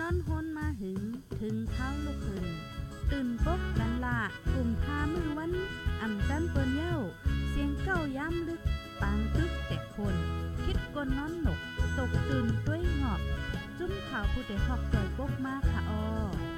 นอนฮนมาหึง ถึงเท้าลูกหึงตื่นปกกันละกลุ่มพามือวันอ่ำจันเปิ้นเย้า เสียงเก้าย้ำลึก ปางตึกแต่คน คิดกนนอนหนก ตกตื่นด้วยหงอบ จุ้มข่าวผู้เดหอกใจปกมากค่ะออ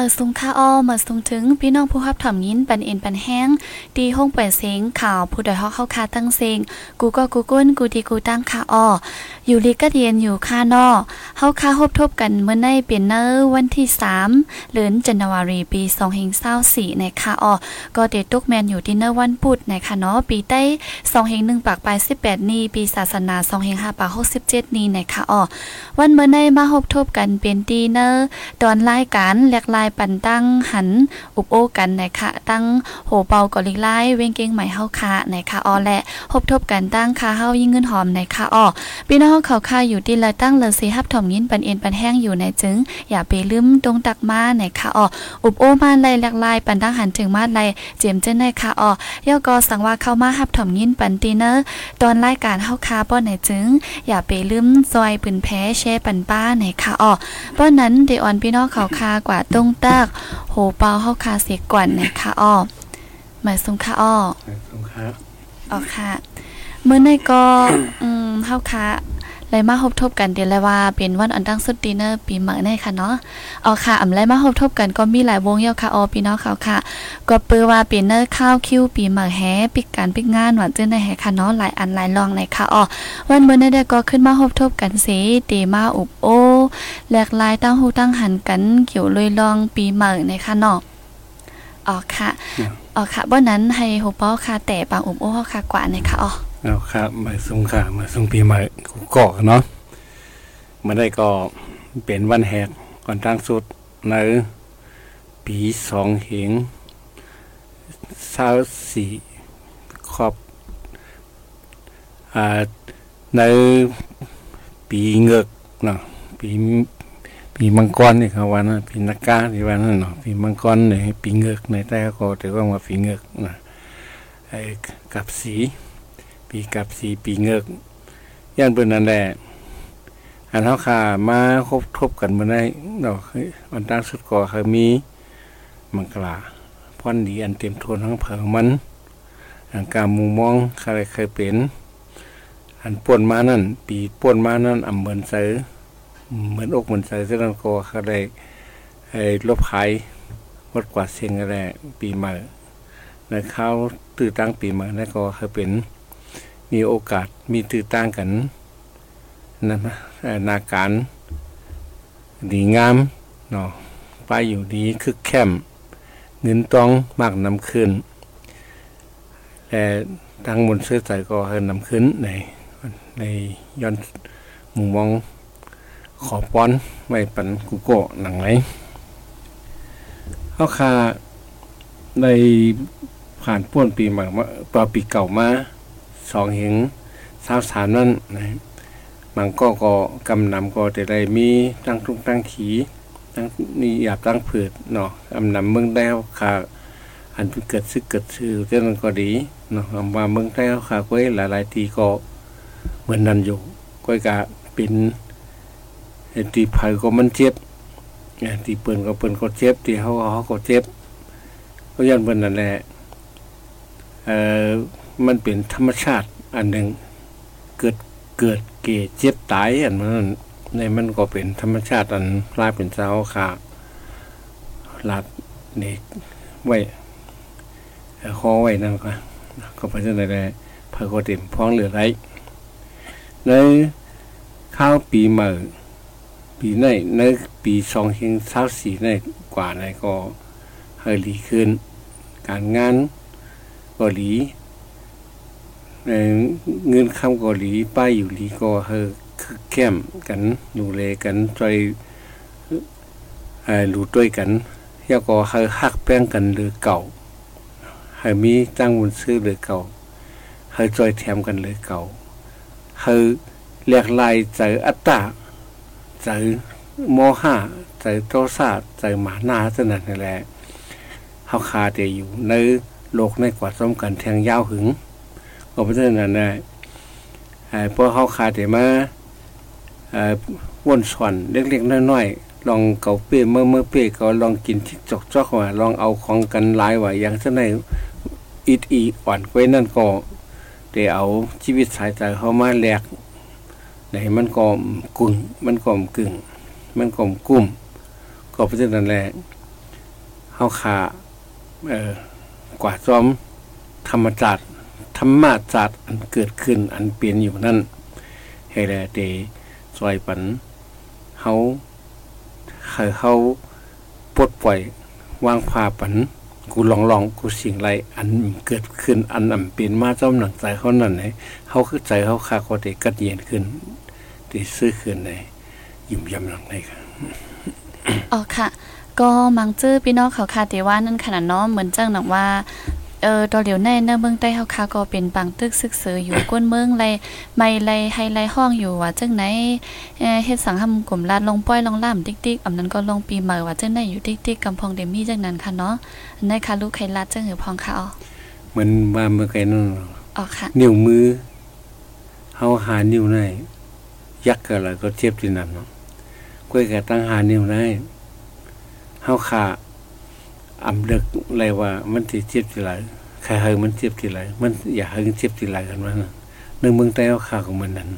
มาสุงค่าอ้อมาสุงถึงพี่น้องผู้รับถ่อมยินปันเอ็นปันแห้งดีห้องเปิดเสงข่าวผู้ดอยฮอกเข้าคาตั้งเสงกูก็กูก้นกูดีกูตั้งค่าอ้ออยู่ลีก็เรียนอยู่ค่านอเฮาค่าฮบทบกันเมื่อในเปลี่ยนเนอร์วันที่3เดือนจันวารีปี2524ในค่าอ้อก็เดตุกแมนอยู่ดินเนอร์วันพุธในค่ะเนาะปีใต้2.1ปากปลาย18 นี้ปีศาสนา2.5ปาก67 นี้ในค่ะอ้อวันเมื่อในมาฮบทบกันเป็นดีเนอร์ตอนรายการแลกลายปันตั้งหันอุบโอกันนะคะตั้งโหเปากอลิไล่เวงเก่งใหม่เฮาคานะคะออและพบทบกันตั้งคาเฮายิ่งเงินหอมนะคะออพี่น้องเขาคาอยู่ที่ละตั้งเลยสิฮับถ่อมยินปันเอ็นปันแห้งอยู่ในจึง อย่าไปลืมตรงตักมานะคะอออุบโอมาไลหลากลายปันตั้งหันถึงมาไลเจียมเจ้นนะคะออย่อกอสั่งว่าเข้ามาฮับถ่อมยินปันตีเนอร์ตอนรายการเฮาคาป้อนในจึง อย่าไปลืมซอยปืนแพ้แช่ปันป้าในคะออป้อนนั้นเดออนพี่น้องเขาคากว่าตรงตากโหเปาเฮาคาเสียก่อนนะคะอ้อหมายสงค่ะอ้อสงค่ะอ๋อค่ะเมื่อในก็อืมเฮาคา เลยมาพบทบกันเดี๋ยวเลยว่าเป็นวันอันตั้งสุดดีเนอร์ปีใหม่ในค่ะเนาะเอาค่ะอำไลมาพบทบกันก็มีหลายวงเยาค่ะออพี่น้องเขาค่ะ ก็เปือว่าเปลี่ยนเนอร์ข้าวคิวปีใหม่แฮปิกการปิกงานหวานเจ้าในแฮค่ะเนาะหลายอันหลายลองในค่ะอ๋อวันเมื่อในก็ขึ้นมาพบทบกันสิเตมาอุบโอแหลกลายตั้งหูตั้งหันกันเกี่ยวเลยลองปีใหม่ในค่ะเนาะอ๋อค่ะอ๋อค่ะบ่นั้นให้โฮป้อค่ะแต่ปางอุบโอค่ะกว่าในค่ะอ๋อ เอาครับมาส่งค่ะมาส่งปีใหม่ก็เนาะมาได้ก็เป็นวันแหกก่อนตั้งสุดในปีสองเหงเศร้าสี่ขอบอ่าในปีเงือกเนาะปีปีมังกรนี่ครับวันนั้นปีนักกาที่วันนั้นเนาะปีมังกรเนี่ยปีเงือกในแต่ก็แต่ว่ามาปีเงือกนะไอ้กับสี ปีกับสีปีเงือกย่านเปิ้นนั่นแหละอันเฮาค่ามาครบทบกันบ่ได้ดอกวันตั้งสุดก็คือมีมังกลาพรดีอันเต็มทนทั้งเผิงมันอันการมุมมองใครเคยเป็นอันป่วนมานั่น ปีป่วนมานั่นอำเหมือนเสือเหมือนอกเหมือนเสือซึ่งก็เขาได้ไอ้ลบหายหมดกว่าเสียงอะไรปีใหม่ในข้าวตื่นตั้งปีใหม่นั่นก็เคยเป็น มีโอกาสมีตื่นตั้งกันนะนาการ ดีงามเนาะไปอยู่ดีคึกแคมเงินต้องมากนำขึ้นแต่ทางบนเสื้อใจก็เฮินนำขึ้นในในย้อนมุมมองขอป้อนไว้ปันกุโกะหนังไหนเขาคาในผ่านป้วนปีใหม่มาปีเก่ามา สองเหงสาวสามนั่นนะมันก็ก็กำนำก็แต่ใดมีตั้งทุกตั้งขีตั้งนี่หยาบตั้งเผืดเนาะกำนำเมืองแล้วค่ะอันเกิดซึกเกิดชื่อเรื่องนั้นก็ดีเนาะมาเมืองแล้วค่ะก้อยหลายๆทีก็เหมือนนั้นอยู่ก้อยกะเป็นตีไผ่ก็มันเจ็บตีเปิ่นก็เปิ่นก็เจ็บตีเขาเขาก็เจ็บก็ยันเปิ่นนั่นแหละเอ่อ มันเป็นธรรมชาติอันหนึ่งเกิดเกิดเกเจ็บตายอันนั้นในมันก็เป็นธรรมชาติอันพลายเป็นเจ้าค่ะหลัดเด็กไว้คอไว้นั่นก็ก็ไปที่ไหนได้พระโกเต็มพ้องเหลือไรในข้าวปีใหม่ปีในในปีสองเฮงข้าสีในกว่าในก็เฮลีขึ้น การงานก็หลี เงินคำเกาหลีป้ายอยู่หลีก็เฮคือแก้มกันดูแลกันใจเอ่อรู้ด้วยกันแล้วก็ให้ฮักแป้งกันหรือเก่าให้มีตั้งบุญซื้อหรือเก่าให้จอยแถมกันหรือเก่าให้เรียกลายใจอัตตาใจโมหะใจโทสะใจหมาหน้าสนั่นนั่แหละเฮาคาแต่อยู่ในโลกในกว่าซ้มกันแทงยาวหึง ก็เพราะฉะนั้นนะไอ้พวกเฮาคาแต่มาเอ่นสอนเล็กๆน้อยๆลองเกาเป้เมื่อเมื่อเป้ก็ลองกินทิกจอกจอกว่าลองเอาของกันหลายว่าอย่างเช่นในอิดอีอ่อนไว้นั่นก็ได้เอาชีวิตสายใจเข้ามาแลกไหนมันก็กุ่งมันก็กึ่งมันก็กุ้มก็เพราะฉะนั้นแหละเฮาขาเอ่อกว่าซ้อมธรรมจัด ธรรมจัดอันเกิดขึ้นอันเปลี่ยนอยู่นั่นให้แลเตซอยปันเฮาให้เฮาปลดปล่อยวางพาปันกูลองลองกูสิ่งไรอันเกิดขึ้นอันอำเป็นมาเจ้าหนังใจเขานั่นไหนเขาคือใจเขาคาเขาได้กัดเย็นขึ้นได้ซื้อขึ้นในยิ้มยำหลังในครับอ๋อค่ะ ก็มังจื้อพี่น้องเขาคาเตว่านั่นขนาดเนาะเหมือนจังหนังว่า เออตอนเหลียวในเนื้อเมืองใต้เฮาคาก็เป็นปังตึกซึกซืออยู่ก้นเมืองไรไม่ไรให้ไรห้องอยู่ว่าจังไหนเออเฮ็ดสังหำกลุ่มลาดลงป้อยลงล่ามติ๊กๆอำนั้นก็ลงปีใหม่ว่าจังไหนอยู่ติ๊กๆกำพองเดมี่จังนั้นค่ะเนาะอันนั้นค่ะลูกไข่ลาดจังหือพองค่ะอ๋อเหมือนว่าเมื่อไงนั่นอ๋อค่ะนิ้วมือเฮาหานิ้วในยักษ์อะไรก็เจ็บที่นั่นเนาะก้อยกตั้งหานิ้วในเฮาขา อำเลิกอะไรว่า มันสิเจ็บที่ไหลใครเฮามันเจ็บที่ไหลมันอย่าให้เจ็บที่ไหลกันว่านั่นในเมืองใต้เฮาขาของมันนั่น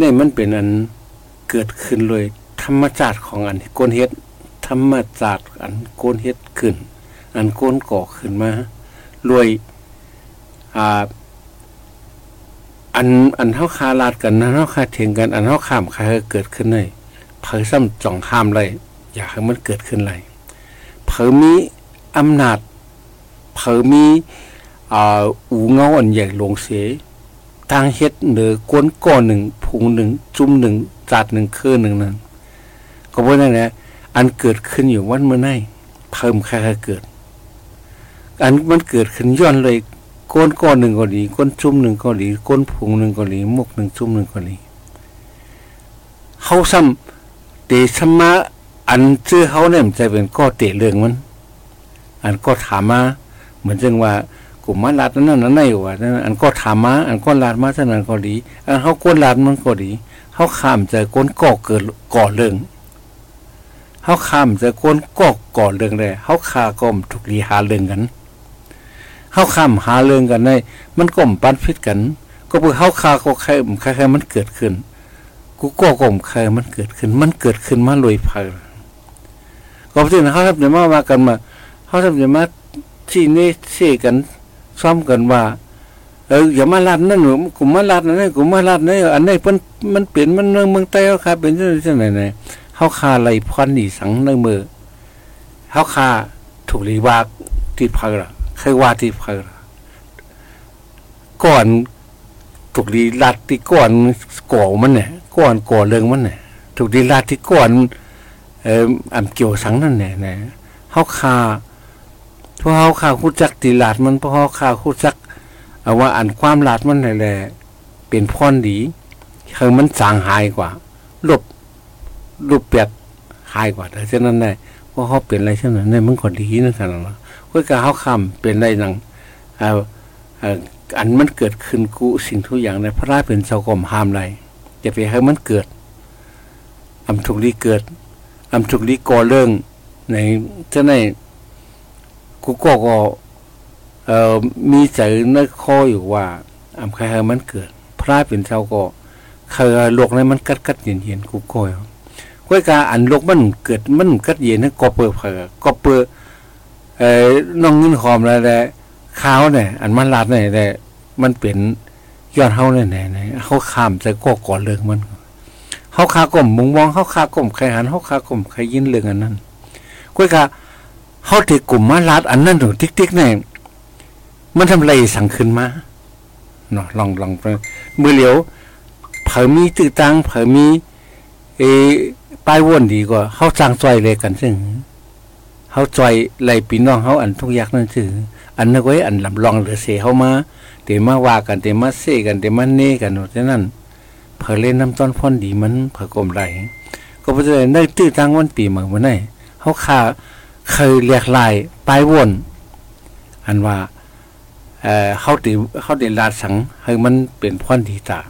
นี่มันเป็นอันเกิดขึ้นเลยธรรมชาติของอันโกนเฮ็ดธรรมชาติอันโกนเฮ็ดขึ้น อันโกนก่อขึ้นมารวยอ่าอันอันเท่าคาลาดกันนะเท่าคาเถียงกัน อันเท่าข้ามใครเกิดขึ้นเลยเผยซ้ำจ่องห้ามเลย อยากให้มันเกิดขึ้นเลย เผยมีอำนาจเผยมีอ่าอูเงาอันใหญ่ลงเสียทางเฮ็ดเหนือกวนก้อนหนึ่งพุงหนึ่งจุ่มหนึ่งจัดหนึ่งคือหนึ่งนั้นก็เพราะนั่นแหละอันเกิดขึ้นอยู่วันเมื่อไหร่เพิ่มใครเกิด อันมันเกิดขึ้นย้อนเลยก้นก้อนหนึ่งก็ดีก้นจุ่มหนึ่งก็ดีก้นผงหนึ่งก็ดีมุกหนึ่งจุ่มหนึ่งก็ดีเขาซ้ำเตสมะ อันชื่อเขาเนี่ยมันจะเป็นก็เตะเรื่องมัน อันก็ถามมา เหมือนจังว่ากลุ่มมาลาดนั่นนั่นไหนวะนั่นอันก็ถามมา อันก็ลาดมาเท่านั้นก็ดี อันเขาก้นลาดมันก็ดีเขาข้ามใจก้นก่อเกิดก่อเรื่องเขาข้ามใจก้นก่อก่อเรื่องเลยเขาคาก็มถูกลีหาเรื่องกันเฮาข้ามหาเรื่องกันได้มันก่มปันพิษกัน ก็เพื่อเฮาคาก็ใครใครมันเกิดขึ้น กูก็ก่มใครมันเกิดขึ้น มันเกิดขึ้นมาลอยพาย ก็เพราะฉะนั้นเฮาทำเนี่ยมาว่ากันมาเฮาทำเนี่ยมาที่นี่เสียกันซ้อมกันว่า เอออย่ามาลาดนั่นหนูกูมาลาดนั่นกูมมาลาดนั่นอันนี้เพิ่นมันเปลี่ยนมันเมืองเมืองใต้เฮาคาเป็นจังซั่นไหนเฮาคาไหลพรนี่สังในมือเฮาคาถูกลีวากที่พายละเคยว่าที่เพอก่อนถูกดีลัดที่ก่อนก่อมันเนี่ยก่อนก่อเรื่องมันเนี่ยถูกดีลัดที่ก่อน เอออ่ำเกี่ยวสังนั่นเนี่ยนะเฮาคาพราะเฮาคาคู้จักตีลาดมันเพราะเฮาคาคู้จักเอาว่าอันความลาดมันนี่แหละเป็นพรดีคือมันจางหายกว่าลบรูปเปียกหายกว่าแต่เช่นนั้นได้เพราะเขาเปลี่ยนอะไรเช่นนั้นเนี่ยมันก็ดีนะครับเนาะเพื่อการเขาคำเป็นได้นังเอาอันมันเกิดขึ้นกูสิ่งทุกอย่างในพระราชเป็นเจ้ากรมห้ามไรจะไปให้มันเกิดอำทุกลีเกิด อำทุกลีก่อเรื่องในเจ้าในกูก็ก็เอ่อมีใจในข้ออยู่ว่าอำใครมันเกิด พระเป็นเจ้าก็เคยโลกนั้นมันกัดกัดเย็นเย็นกูก็ก้อยกาอันโลกมันเกิดมันกัดเย็นนั่นก็เปิดเผยก็เปิดเอ่อน้องเงินหอมอะไรแต่ข้าวเนี่ยอันมันลาดเนี่ยแต่มันเป็นยอดเฮาเนี่ยไหนๆเขาข้ามจะก็ก่อนเรื่องมัน เขาคากลมมุงมองเขาคากลมใครหันเขาคากลมใครยินเรื่องอันนั้นก้อยกาเขาถือกลุ่มมาลาดอันนั้นหนูติ๊กๆเนี่ยมันทำไรสั่งขึ้นมาเนาะลองลองไปมือเหลียวเผอมีตื้อตังเผอมีเอป้ายวนดีกว่าเฮาสร้างซอยเลยกันซึ่งเฮาจอยไหลพี่น้องเฮาอันทุกอยากนั่นซื่ออันนั้นไว้อันลำลองเหลือเสเฮามาเตมาว่ากันเตมาเซกันเตมาเนกันฉะนั้น เผอเล่นน้ำต้นพ่นดีมันเผอกลมไหลก็บ่ได้ได้ตื้อตั้งวันปีเมือบ่ได้เฮาค่าเคยเรียกลายป้ายวนอันว่าเอ่อเฮาติเฮาได้ลาดสังให้มันเป็นพ่นดีตา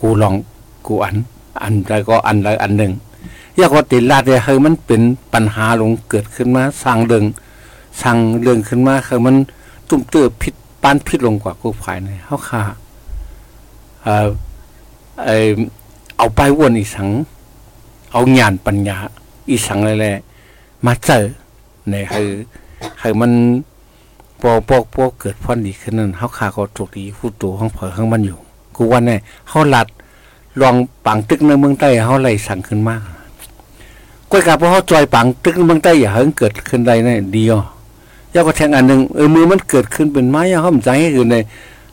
กูลองกูอัน อันใดก็อันใดอันหนึ่งอยากว่าติลาดเนี่ยคือมันเป็นปัญหาลงเกิดขึ้นมาสร้างเรื่องสร้างเรื่องขึ้นมาคือมันตุ้มเตื้อผิดปานผิดลงกว่ากูภายในเฮาค่าเอ่อ เออเอาไปวนอีสัง เอาญาณปัญญา อีสังอะไรแหละมาเจอเนี่ยคือคือมันพอพอพอเกิดพอนดีขึ้นนั้นเฮาค่าก็ถูกดีผู้ตัวของเผอข้างมันอยู่ กูว่าเนี่ยเฮาหลัดลองปังตึกในเมืองใต้เฮาไล่สั่งขึ้นมากก้อยกาเพราะเฮาจอยปังตึกในเมืองใต้อย่าเฮิงเกิดขึ้นได้แน่ดีอะยาก็แทงอันหนึ่งเออมือมันเกิดขึ้นเป็นไม้เฮาใจให้คือใน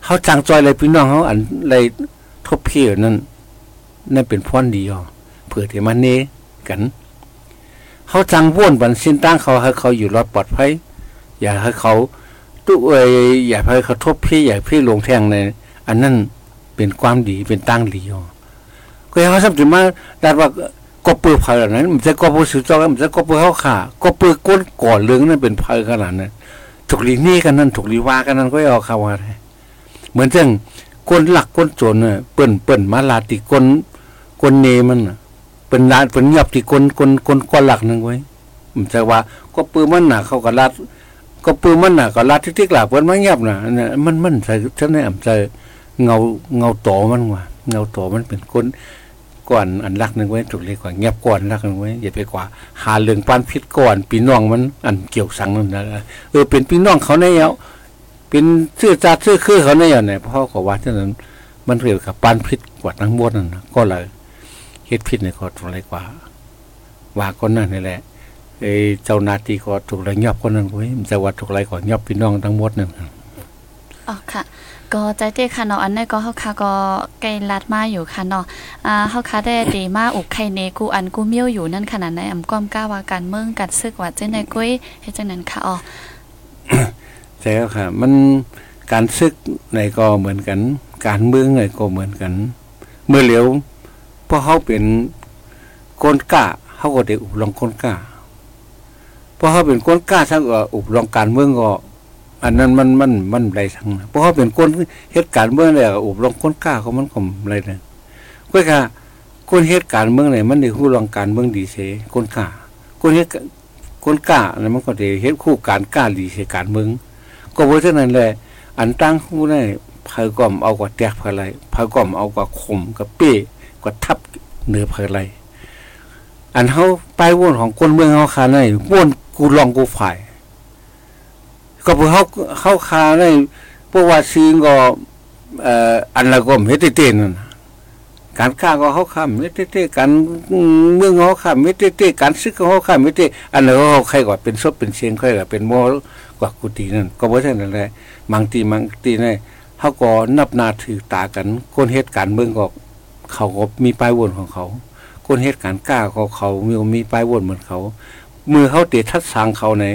เฮาจังจอยเลยพี่น้องเฮาอันไร ทบเพียนั่นนั่นเป็นพรดีอะเพื่อที่มันเนกันเฮาจังว่นบันสิ้นตั้งเขาให้เขาอยู่รอดปลอดภัยอย่าให้เขาตู้เอยอย่าให้เขาทบเพียอย่าพี่ลงแทงในอันนั้นเป็นความดีเป็นตั้งดีอะก็ยังสัมผัสมาดัดว่าก็เปื้อภัยเหล่านั้นมันจะก็ผู้สืบจอมันจะก็เปื้อเขาขาก็เปื้อก้นก่อนเรื่องนั้นเป็นภัยขนาดนั้นถูกลีนี่กันนั่นถูกลีว่ากันนั่นก็เอาข่าวว่าเหมือนเช่น ก้นหลักก้นโจรเนี่ยเปิ้นเปิ้นมาลาติก้นก้นเนมันเป็นลาเป็นยับที่ก้นก้นก้นก้อนหลักนึงไว้มันจะว่า ก็ปื้อมันหนาเขาก็ลาดก็ปื้อมันหนาก็ลาดที่ที่หลับเปิ้นมันยับน่ะมันมันใส่ฉันเนี่ยมันจะเงาเงาต่อมันว่าเงาต่อมันเป็นก้นก่อนอันรักหนึ่งไว้ถูกเรียกว่าเงียบก่อนรักหนึ่งไว้อย่าไปกว่า หาเรื่องปานพิษก่อนพี่น้องมันอันเกี่ยวสังนั่นนะเออเป็นพี่น้องเขาในเอา เป็นเสื้อจัดเสื้อคือเขาในเอาเนี่ยพ่อก็ว่าเท่านั้นมันเกี่ยวกับปานพิษกว่าทั้งหมดนั่นนะก็เลยเฮ็ดพิษในก็ถูกเลยกว่า ว่าคนนั้นนี่แหละเอเจ้านาทีก็ถูกเลยอบคนนั้นไว้มันจะว่าถูกไรก่อนยอบพี่น้องทั้งหมดนั่นอ๋อค่ะ ก็ใจเต้ค่ะเนาะอันนี้ก็เฮาค่ะก็ไกลลัดมาอยู่ค่ะเนาะอ่าเฮาค่ะได้ดีมาอุกไข่เนกูอันกูเมียวอยู่นั่นขนาดไหนอำก้อมก้าว่าการเมืองกัดซึกว่าเจังได๋กุ้ยเฮ็ดจังนั้นค่ะอ๋อ ใช่แล้วค่ะ มันการซึกในก็เหมือนกัน การเมืองในก็เหมือนกัน เมื่อเหลียวเพราะเขาเป็นคนกล้าเขาก็ได้อุบลองคนกล้าเพราะเขาเป็นคนกล้าทั้งก็อุบลองการเมืองก็อันนั้นมันมันมันไรทั้งนั้นเพราะเขาเป็นคนเหตุการณ์เมืองเนี่ยอุบลองคนกล้าเขามันก็ไรเนี่ยก็ค่ะคนเหตุการณ์เมืองไหนมันได้คู่รองการเมืองดีเสคนกล้าคนเหตุคนกล้าเนี่ยมันก็ได้เฮ็ดคู่การกล้าดีเสการเมือง ก็เพราะฉะนั้นแหละอันตั้งคู่ได้เผยก่อมเอากว่าแตกเผยไรเผยก่อมเอากว่าข่มกับเป้กว่าทับเหนือเผยไรอันเฮาไปว่นของคนเมืองเฮาคาในว่นกูลองกูฝ่าย ก็เพราะเฮาเฮาคาในพราะว่าซีงก็เอ่ออันละก็เฮ็ดเตนนั่นการค้าก็เฮาค้าเฮ็ดเตการเมืองเฮาค้าเฮ็ดเตการซึกเฮาค้าเฮ็ดเต้อันนั้นเฮาใครก็เป็นศพเป็นเสียงใครก็เป็นโม กว่ากุฏินั่นก็บ่ใช่นั่นแหละบางทีบางทีเนี่ยเฮาก็นับนาถือตากันคนเหตุการณ์เมืองก็เขาก็มีป้ายวนของเขา คนเหตุการณ์กล้าของเขามีมีป้ายวนเหมือนเขามือเขาเตะทัดสางเขาใน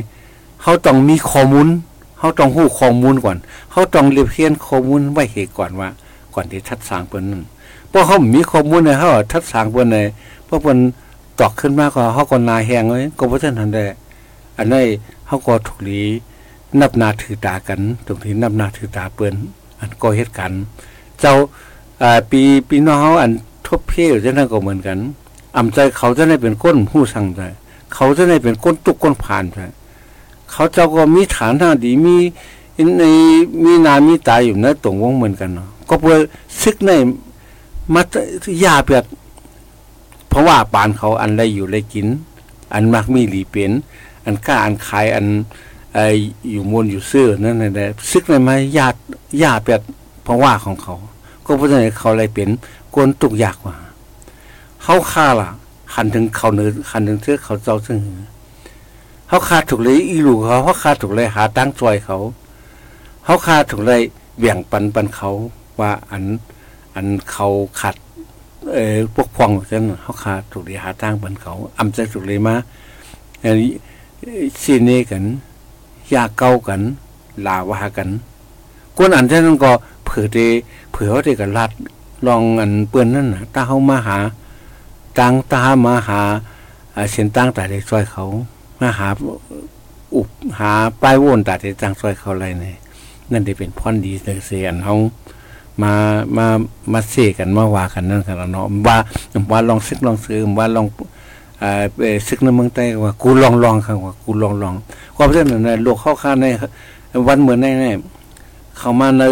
เขาต้องมีข้อมูลเขาต้องรู้ข้อมูลก่อนเขาต้องเรียบเรียนข้อมูลไว้เหตุก่อนว่า ก่อนที่ทัดสางเพิ่นนั่นเพราะเขามีข้อมูลในเขาทัดสางเพิ่นในเพราะเพิ่นตอกขึ้นมาก็เขาก็นาแหงเลยก็บ่ทันทันได้อันนี้ เขาก็ถูกหลีนับนาถือตากันตรงที่นับนาถือตาเปิ้นอันก็เฮ็ดกันเจ้าอ่าปีปีน้องเฮาอันทบเพลจังนั้นก็เหมือนกันอำใจเขาจะได้เป็นก้นผู้สั่งใจเขาจะได้เป็นก้นตุกก้นผ่านใจเขาเจ้าก็มีฐานทางดีมีในมีนามีตาอยู่ในตรงวงเหมือนกันเนาะก็เพื่อซึกในมัตยาเปียดเพราะว่าปานเขาอันได้อยู่ได้กิน อันมักมีหลีเป็น อันกล้าอันขายอันไออยู่มนอยู่เสื้อนั่นแหละซึกในไม้ญาติญาติเป็ดเพราะว่าของเขา ก็เพราะฉะนั้นเขาเลยเป็นกวนตุกยากว่าเขาฆ่าล่ะขันถึงเขาเนื้อขันถึงเสื้อเขาเจ้าซึ่งเขาฆ่าถูกเลยอีลูเขาเขาฆ่าถูกเลยหาตั้งจอยเขาเขาฆ่าถูกเลยเบี่ยงปันปันเขาว่าอันอันเขาขัดเออพวกพองจังเขาขาดถูกดีหาทางปิ้นเขาอำใจถูกเลยมาอันนี้ ซีเนกันยาเก้ากันลาวากันกวนอันเท่านั้นก็เผื่อเดเผื่อว่าเดกันลัดลองอันเปื้อนนั่นนะตาเฮามาหาตังตามาหาเส้นตั้งแต่ได้ช่วยเขามาหาอุบหาป้ายวนแต่ได้จังช่วยเขาอะไรเนี่ยนั่นได้เป็นพรดีเสียนเฮามามามาเสกันมาวากันนั่นกันเนาะว่าว่าลองซึกลองซื้อว่าลอง อ่าซึกในเมืองใต้ว่ากูลองลองครับว่ากูลองลองความเช่นนั้นโลกเข้าข้าในวันเหมือนในเนี่ยเขามาใน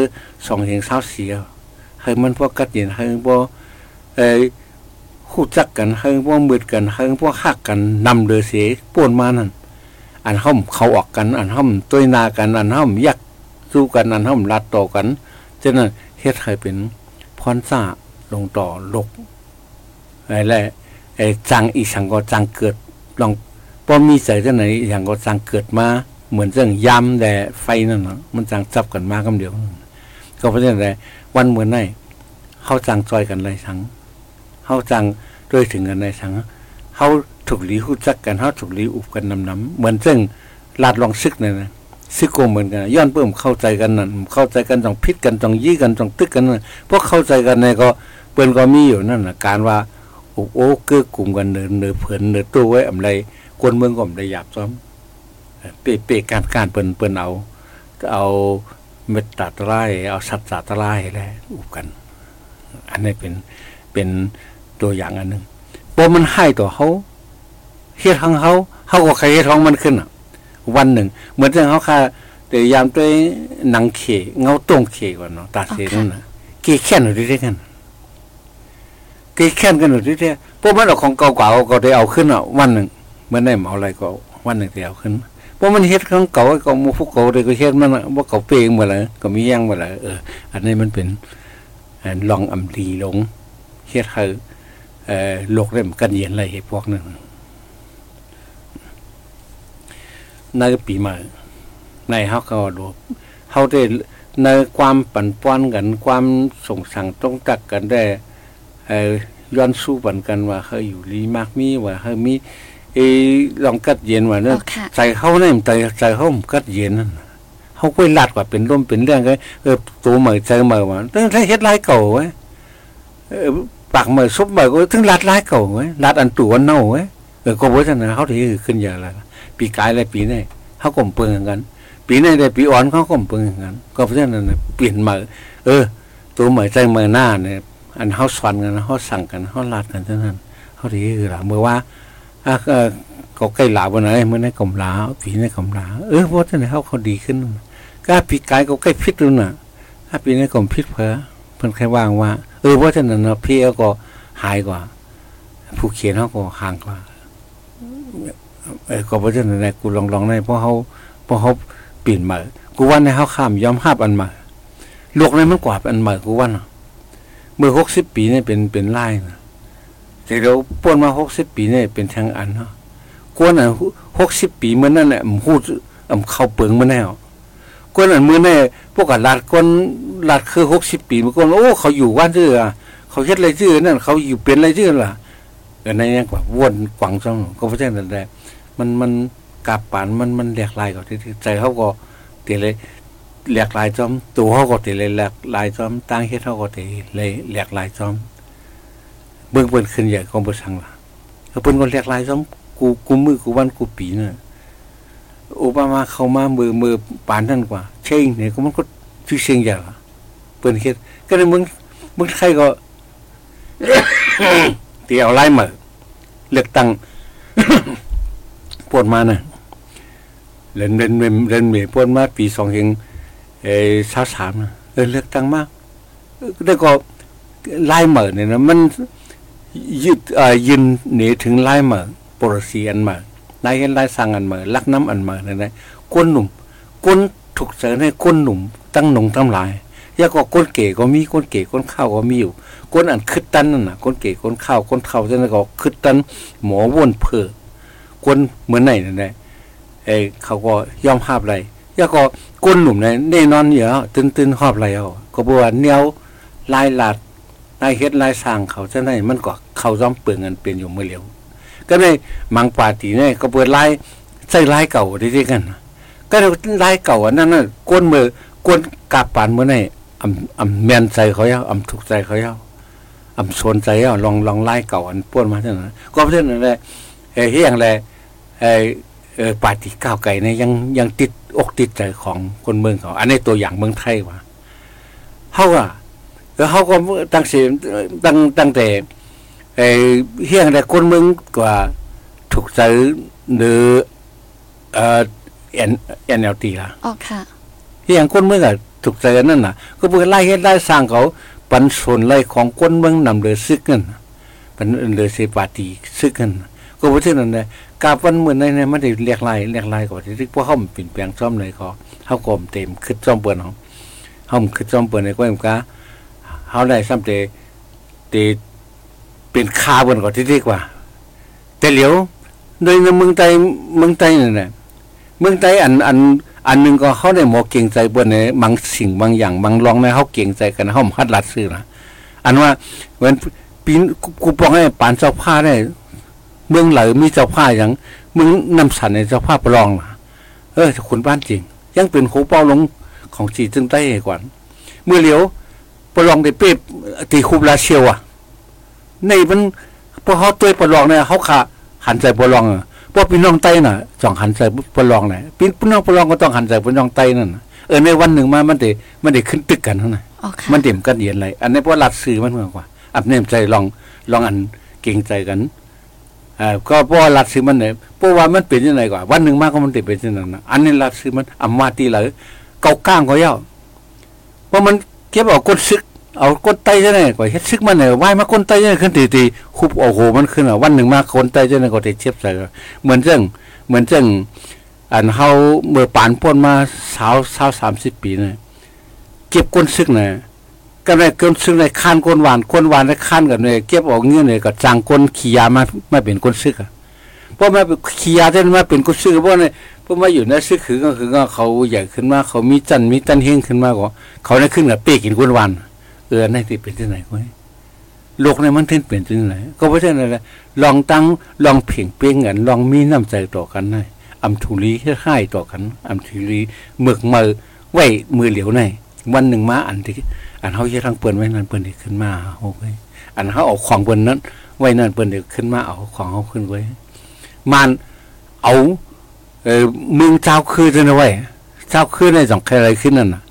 สองเห็นเช้าเสียให้มันพวกกัดเย็นให้พวกเอ่อคู่จักกันให้พวกมืดกันให้พวกหักกันนำเดือเสียป่วนมานั่นอันห้อมเขาออกกัน อันห้อมตัวนากันอันห้อมยักสู้กันอันห้อมรัดต่อกันฉะนั้นเฮ็ดให้เป็นพรซ่าลงต่อลกอะไร ไอ้จังอีสังก็จังเกิดลองพอมมีใส่ที่ไหนอย่างก็จังเกิดมาเหมือนเรื่องยำแต่ไฟนั่นเนาะมันจังจับกันมาคำเดียวก็เพราะฉะนั้นวันเหมือนไหนเขาจังจอยกันไรสังเขาจังด้วยถึงกันไรสังเขาถูกหลีหูจักกันเขาถูกหลีอุบกันนำน้ำเหมือนเรื่องลาดลองซึกเนี่ยนะซึกโกเหมือนกันย้อนเพิ่มเข้าใจกันนั่นเข้าใจกันต้องพิษกันต้องยี่กันต้องตึกกันนั่นพวกเข้าใจกันในก็เปิ้นก็มีอยู่นั่นนะการว่า โอ้โอ้เกื้อกลุ่มกันเนินเนือเผินเนือตัวไว้อำไรกวนเมืองก็อำไรหยาบซ้อมเปเปการการเปิ้นเปิ้นเอาเอาเม็ดตัดไร่เอาสัตว์ตัดไร่แหละอุบกัน อันนี้เป็นเป็นตัวอย่างอันหนึ่งพอมันให้ตัวเขาเฮ็ดของเขาเขาก็ใครเฮ็ดของมันขึ้นอะ วันหนึ่ง เหมือนที่เขาค่ะแต่ยามด้วยหนังเขเงาตรงเขก่อนเนาะตาเสียนั่นน่ะเกแค่นอยู่ด้วยกัน เกแค่นกันอยู่ด้วยพวกมันเอาของเก่าๆก็ได้เอาขึ้นอะวันหนึ่งเมื่อได้เอาอะไรก็วันหนึ่งได้เอาขึ้นพราะมันเฮ็ดของเก่าก็มูพวกเก่าได้ก็เฮ็ดมันว่าเก่าเปงมาเลยก็มีย่างมาเลยเอออันนี้มันเป็นลองอำลีลงเฮ็ดให้เอ่อโลกเริ่มกันเย็นอะไรพวกนั้นในปีใหม่ในเฮาก็ดูเฮาได้ในความปั่นป้อนกันความส่งสั่งต้องตักกันได้ ย้อนสู้ปันกันว่าเฮาอยู่ลีมากมีว่าเฮามีเอลองกัดเย็นว่าเนอะใจเขาเนี่ยใจใจเขากัดเย็นนั่นเขาคุยลัดกว่าเป็นร่มเป็นเรื่องก็เออตัวใหม่ใจใหม่ว่าตั้งแต่เฮ็ดลายเก่าไว้เออปากใหม่ซุปใหม่ก็ถึงลัดลายเก่าไว้ลัดอันตัวเน่าไว้เออก็บ่ซั่นนะเขาที่ขึ้นอย่างไรปีกายและปีนี้เขาก็เปิงกันปีนี้ได้ปีอ่อนเขาก็เปิงกัน ก็เพราะฉะนั้นเปลี่ยนใหม่เออ ตัวใหม่ใจใหม่หน้าเนี่ย อันเขาสอนกันเขาสั่งกันเขาลัดกันเท่านั้นเขาที่คือล่ะเมื่อว่าอะก็ใกล้หลาวันไหนเมื่อในกลมลาปีในกลมลาเออเพราะฉะนั้นเขาเขาดีขึ้นก็ปีกายก็ใกล้พิษดูน่ะถ้าปีในกลมพิษเพอเพิ่นแค่ว่างว่า เออเพราะฉะนั้นเนาะพี่ก็หายกว่า ผู้เขียนเขาก็ห่างกว่าเออก็เพราะฉะนั้นกูลองลองได้เพราะเขาเพราะเขาเปลี่ยนมากูว่าในเขาข้ามยอมห้าอันมาโลกในมันกว่าอันม่กูว่าเเมื่อหกสิบปีเนี่ยเป็นเป็นไล่นะแต่เราป้วนมาหกสิบปีเนี่ยเป็นทางอันเนาะกวนอะหกสิบปีเมื่อนั่นแหละมพูดอ่ำเข้าเปิงมาแน่กวนอันเมื่อนี่พวกกันลาดกวนลาดคือหกสิบปีมื่อก่อนโอ้เขาอยู่ว่านชื่อเขาเฮ็ดอะไรชื่อนั่นเขาอยู่เป็นอะไรชื่อล่ะแต่ในนี้กว่าวนกวังจังก็เพราะฉะนั้นแหละมันมันกาบปานมันมันแหลกลายก็ที่ใจเขาก็เตเลย หลกลายจอมตัวเขาก็เตเลยแหลกลายจอมตั้งเฮ็ดเขาก็เตเลยแหลกลายจอมเบิ่งเปิ้นขึ้นใหญ่ของบ่สั่งล่ะเปิ้นก็แหลกลายจอมกูกูมือกูวันกูปีน่ะโอบามาเข้ามามือมือปานนั่นกว่า เช่งเนี่ยก็มันก็ชื่อเชียงใหญ่ละเปิ้นเฮ็ดก็ในเมืองมืองไทยก็เตียวไล่มาเลือกตั้งปวดมาน่ะเล่นเล่นเล่นเล่นเมปวดมาปีสองเฮง เอสาวสามเออเลือกตั้งมากได้ก็ไล่เหมือเนี่ยนะมันยืดอ่ายืนหนีถึงไล่เหมือปรสีอันเหมือนายเห็นไล่สั่งอันเหมือลักน้ำอันเหมือเนี่ยนะก้นหนุ่มก้นถูกเสนให้ก้นหนุ่ม ตั้งหนุ่มตั้งหลายยาก็ก้นเก๋ก็มีก้นเก๋ก้นข้าวก็มีอยู่ก้นอันคึดตันนั่นน่ะก้นเก๋ก้นข้าวก้นข้าวจ้านั่นก็คึดตันหมอวนเพื่อคนเหมือนไหนนั่นแหละเอ้เขาก็ยอมหาบอะไรยาก็ ก้นหนุ่มเนี่ยแน่นอนเยอะตื่นตื่นหอบอะไรเอาก็บอกว่าเนียวลายหลาดนายเฮ็ดลายสร้างเขาจะไหนมันก็เขาย้อมเปลืองเงินเป็นอยู่เมื่อเร็วก็เลยมังปาตีเนี่ยก็เปิดลายใส่ลายเก่าได้ด้วยกันก็ลายเก่าอันนั้นน่ะก้นมือก้นกาปานเมื่อไหร่อำอำแมนใจเขาเย้าอำทุกใจเขาเย้าอำสนใจเย้าลองลองลายเก่าอันป้วนมาเท่านั้นก็เท่านั้นแหละเฮ้ยอย่างไรเออเออปาติก้าวไก่เนี่ยยังยังติด อกติดใจของคนเมืองเขา อันนี้ตัวอย่างเมืองไทยว่ะเฮาอะแล้วเขาก็ตั้งเสียตั้งตั้งแต่ไอ้เฮียงแต่คนเมืองกว่าถูกใจหรือเอ่อเอ็นเอ็นเอลตีล่ะออกค่ะเฮียงคนเมืองอะถูกใจกันนั่นน่ะ ก็เพื่อไล่เฮ็ดไล่สร้างเขาปันส่วนไล่ของคนเมืองนำเรือซึกกันปันเรือเสปาตีซึกกัน ก็บ่ถึงนั้นแหละกาบวันมื้อนั้นเนี่ยมันได้เรียกลายเรียกลายกว่าที่พวกเฮาเปลี่ยนแปลงซ่อมเลยเขาเฮาก็เต็มคิดซ่อมเปิ้นเฮาเฮาคิดซ่อมเปิ้นในก้อยกาเฮาได้ซ้ำแต่แต่เป็นคาเปิ้นก็ที่ดีกว่า แต่เหลียวโดยในเมืองไทยเมืองไทยนั่นแหละเมืองไทยอันอันอันนึงก็เขาได้หมอเก่งใจเปิ้นในบางสิ่งบางอย่างบางรองในเฮาเก่งใจกันเฮาหัดลัดซื้อนะอันว่าเหมือนปีนกูปองให้ปานเจ้าผ้าได้ เมืองเหลอมีเจ้าผ้าอย่างเมืองนำสันในเจ้าผ้าประลองนะเออคุณบ้านจริง ยังเป็นโคเป้าลงของจีจึงใต้กว่าเมื่อเหลียวประลองได้เป๊บตีคูบลาเชียวอะ ในมันพอเขาตัวประลองเนี่ยเขาขาหันใจประลองอะพวกพี่น้องใต้น่ะจ่องหันใจประลองแหละพี่น้องประลองก็ต้องหันใจพี่น้องใต้นั่นน่ะเออในวันหนึ่งมามันเดมันเดขึ้นตึกกันเท่านั้นออกค่ะมันเด่มกันเย็นเลยอันนี้เพราะรัดซื้อมันเหมือนกว่าอับเนมใจลองลองอันเก่งใจกัน อ่าก็เพราะว่ารัดซื้อมันเนี่ยเพราะว่ามันเป็นยังไงกว่าวันหนึ่งมากก็มันเต็เป็นยังไงนะอันนี้รัดซื้อมันอำมาตีเลยเกาก้างก็เย้าเพราะมันเก็บเอาก้นซึก เอาก้นไตจะไหนกว่าเฮ็ดซึกมันเนี่ยว่ายมาก้นไตจะไหนขึ้นตีตีคุบโอ้โหมันขึ้นอะวันหนึ่งมาก้นไตจะไหนก็ได้เทียบใส่เหมือนเรื่องเหมือนเรื่องอันเฮาเมื่อปานพ้นมาสาวสาวสามสิบปีเนี่ยเก็บก้นซึกเนี่ย ก็ได้เกินซึ่งในข้านก้นหวานก้นหวานได้ข้านกันเลยเก็บออกเงี้ยเลยก็จางก้นขี้ยามามาเป็นก้นซึกอะเพราะมาเป็นขี้ยาที่มาเป็นก้นซึกเพราะเนี่ยเพราะมาอยู่ในซึกคือก็คือก็เขาใหญ่ขึ้นมาเขามีจันมีตันเฮงขึ้นมาก็เขาได้ขึ้นกับเป้กินก้นหวานเออในที่เป็นที่ไหนก็โลกในมันเท่นเป็นที่ไหนก็เพราะฉะนั้นแหละลองตั้งลองเพ่งเป้งกันลองมีน้ำใจต่อกันได้อำทุลีค่ายๆต่อกันอำทุลีเมือกมือไหวมือเหลียวใน วันหนึ่งมาอันที่อันเขาเฮ็ดทางเปิ้นไว้นั่นเปิ้นได้ขึ้นมาโอ้ยอันเขาเอาของเปิ้นนั้น ไว้นั่นเปิ้นได้ขึ้นมาเอาของเขาขึ้นไว้มันเอาเออมืองเจ้าคือจังไว้เจ้าคือในจังใครอะไรขึ้นนั่นน่ะ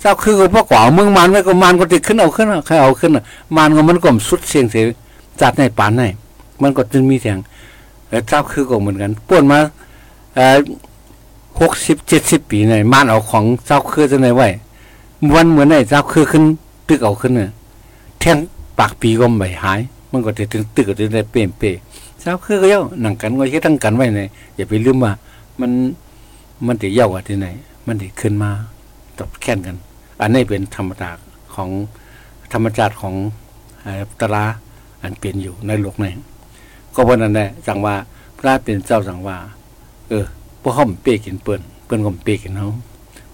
เจ้าคือก็บ่กว่ามืองมันไว้ก็มันก็ติดขึ้นเอาขึ้นใครเอาขึ้นน่ะมันก็มันก็สุดเสียงเสียจัดในปานในมันก็จึงมีเสียงเจ้าคือก็เหมือนกันป่วนมาเอ่อ60 70ปีในมันเอาของเจ้าคือจังไว้ วันเหมือนไอ้เจ้าคือขึ้น ตึกเอาขึ้นเนี่ยแท่งปากปีก็ไม่หาย มันก็จะถึงตึกก็จะได้เปลี่ยนเปยเจ้าคือก็เย้าหนังกันก็เฮ็ดทั้งกันไว้เนี่ยอย่าไปลืมว่า มันมันจะเย้ากว่าที่ไหน มันจะขึ้นมาตอบแข่นกัน อันนี้เป็นธรรมดาของธรรมชาติของเอ่อตราอันเปลี่ยนอยู่ในโลกนี้ก็เพราะนั้นแหละจังว่าพระเป็นเจ้าจังว่า เออพวกเขาเป้กินเปิ้นเปิ้นก็เป้กินเฮา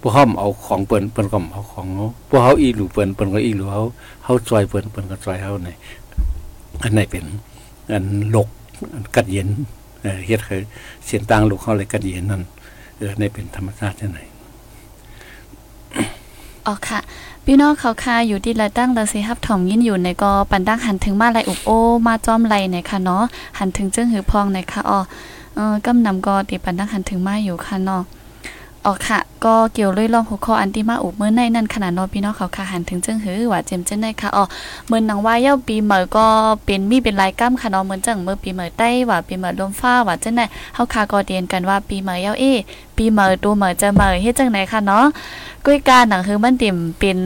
พวกเขาเอาของเปิ้นเปิ้นก็เอาของเขาพวกเขาอีหลูเปิ้นเปิ้นก็อีหลูเขาเขาจอยเปิ้นเปิ้นก็จอยเขาในอันไหนเป็น อันหลกอันกัดเย็นเฮ็ดคือเสียงต่างลูกเขาเลยกัดเย็นนั่นเออในเป็นธรรมชาติจังไหนอ๋อค่ะพี่น้องเขาค่ะอยู่ที่ละตั้งละสิฮับถ่อมยินอยู่ในก็ปันดั้งหันถึงมาไลอุบโอ มาจอมไลในค่ะเนาะหันถึงเจึงหือพองในค่ะอ๋อเออกำนำก็ติปันดั้งหันถึงมาอยู่ค่ะเนาะ ออกค่ะ ก็เกี่ยวเลยลองหัวข้ออันที่มาอุบเมื่อในนั่นขนาดนอพี่น้องเขาค่ะหันถึงเจิงหือว่าเจมเจนในค่ะอ๋อเมื่อนังว่าเย้าปีเหมอก็เป็นมีเป็นลายก้ามค่ะเนาะเมื่อจังเมื่อปีเหมอใต้ว่าปีเหมอลมฟ้าว่าจังได้เฮาค่ะก็เรียนกันว่าปีเหมอเย้าเอปีเหมอตัวเหมอจะเหมอเฮ็ดจังไหนคะเนาะกุ้ยการหนังคือมันติ่มเป็น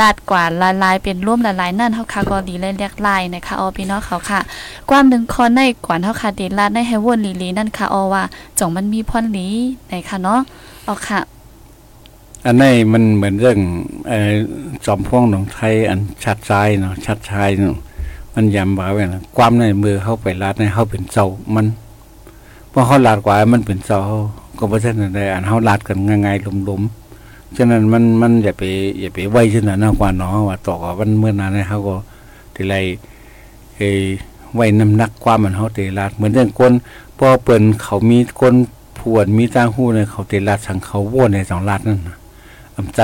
ลาดกว่าละลายเป็นร่วมละลายนั่นเฮาค่ะก็ดีเลยเรียกลายนะคะออพี่น้องเขาค่ะ ความหนึ่งคอนในกว่าเฮาค่ะเดลาดในให้วนลีลีนั่นค่ะออว่าจ่องมันมีพรลีไหนค่ะเนาะออกค่ะอันนี้มันเหมือนเรื่องจอมพ่วงหนองไทยอันชัดชายเนาะชัดชายเนาะมันย้ำว่าไว้นะความในมือเข้าไปลาดในเขาเป็นเจ้ามันเพราะเขาลาดกว่ามันเป็นเจ้า ก็เพราะฉะนั้นได้อันเขาลาดกันง่ายๆลมๆฉะนั้นมันมันอย่าไปอย่าไปไว้ฉะนั้นนะกว่าเนาะว่าต่อกับมันเมื่อนานให้เขาก็ทีไรเอไว้น้ำหนักความมันเฮาเตลาดเหมือนเรื่องคนพอเปิ้นเขามีคนผวนมีตางหู้เนี่ยเขาเตลาดสังเขาโวนในสองลาดนั่นน่ะอำใจ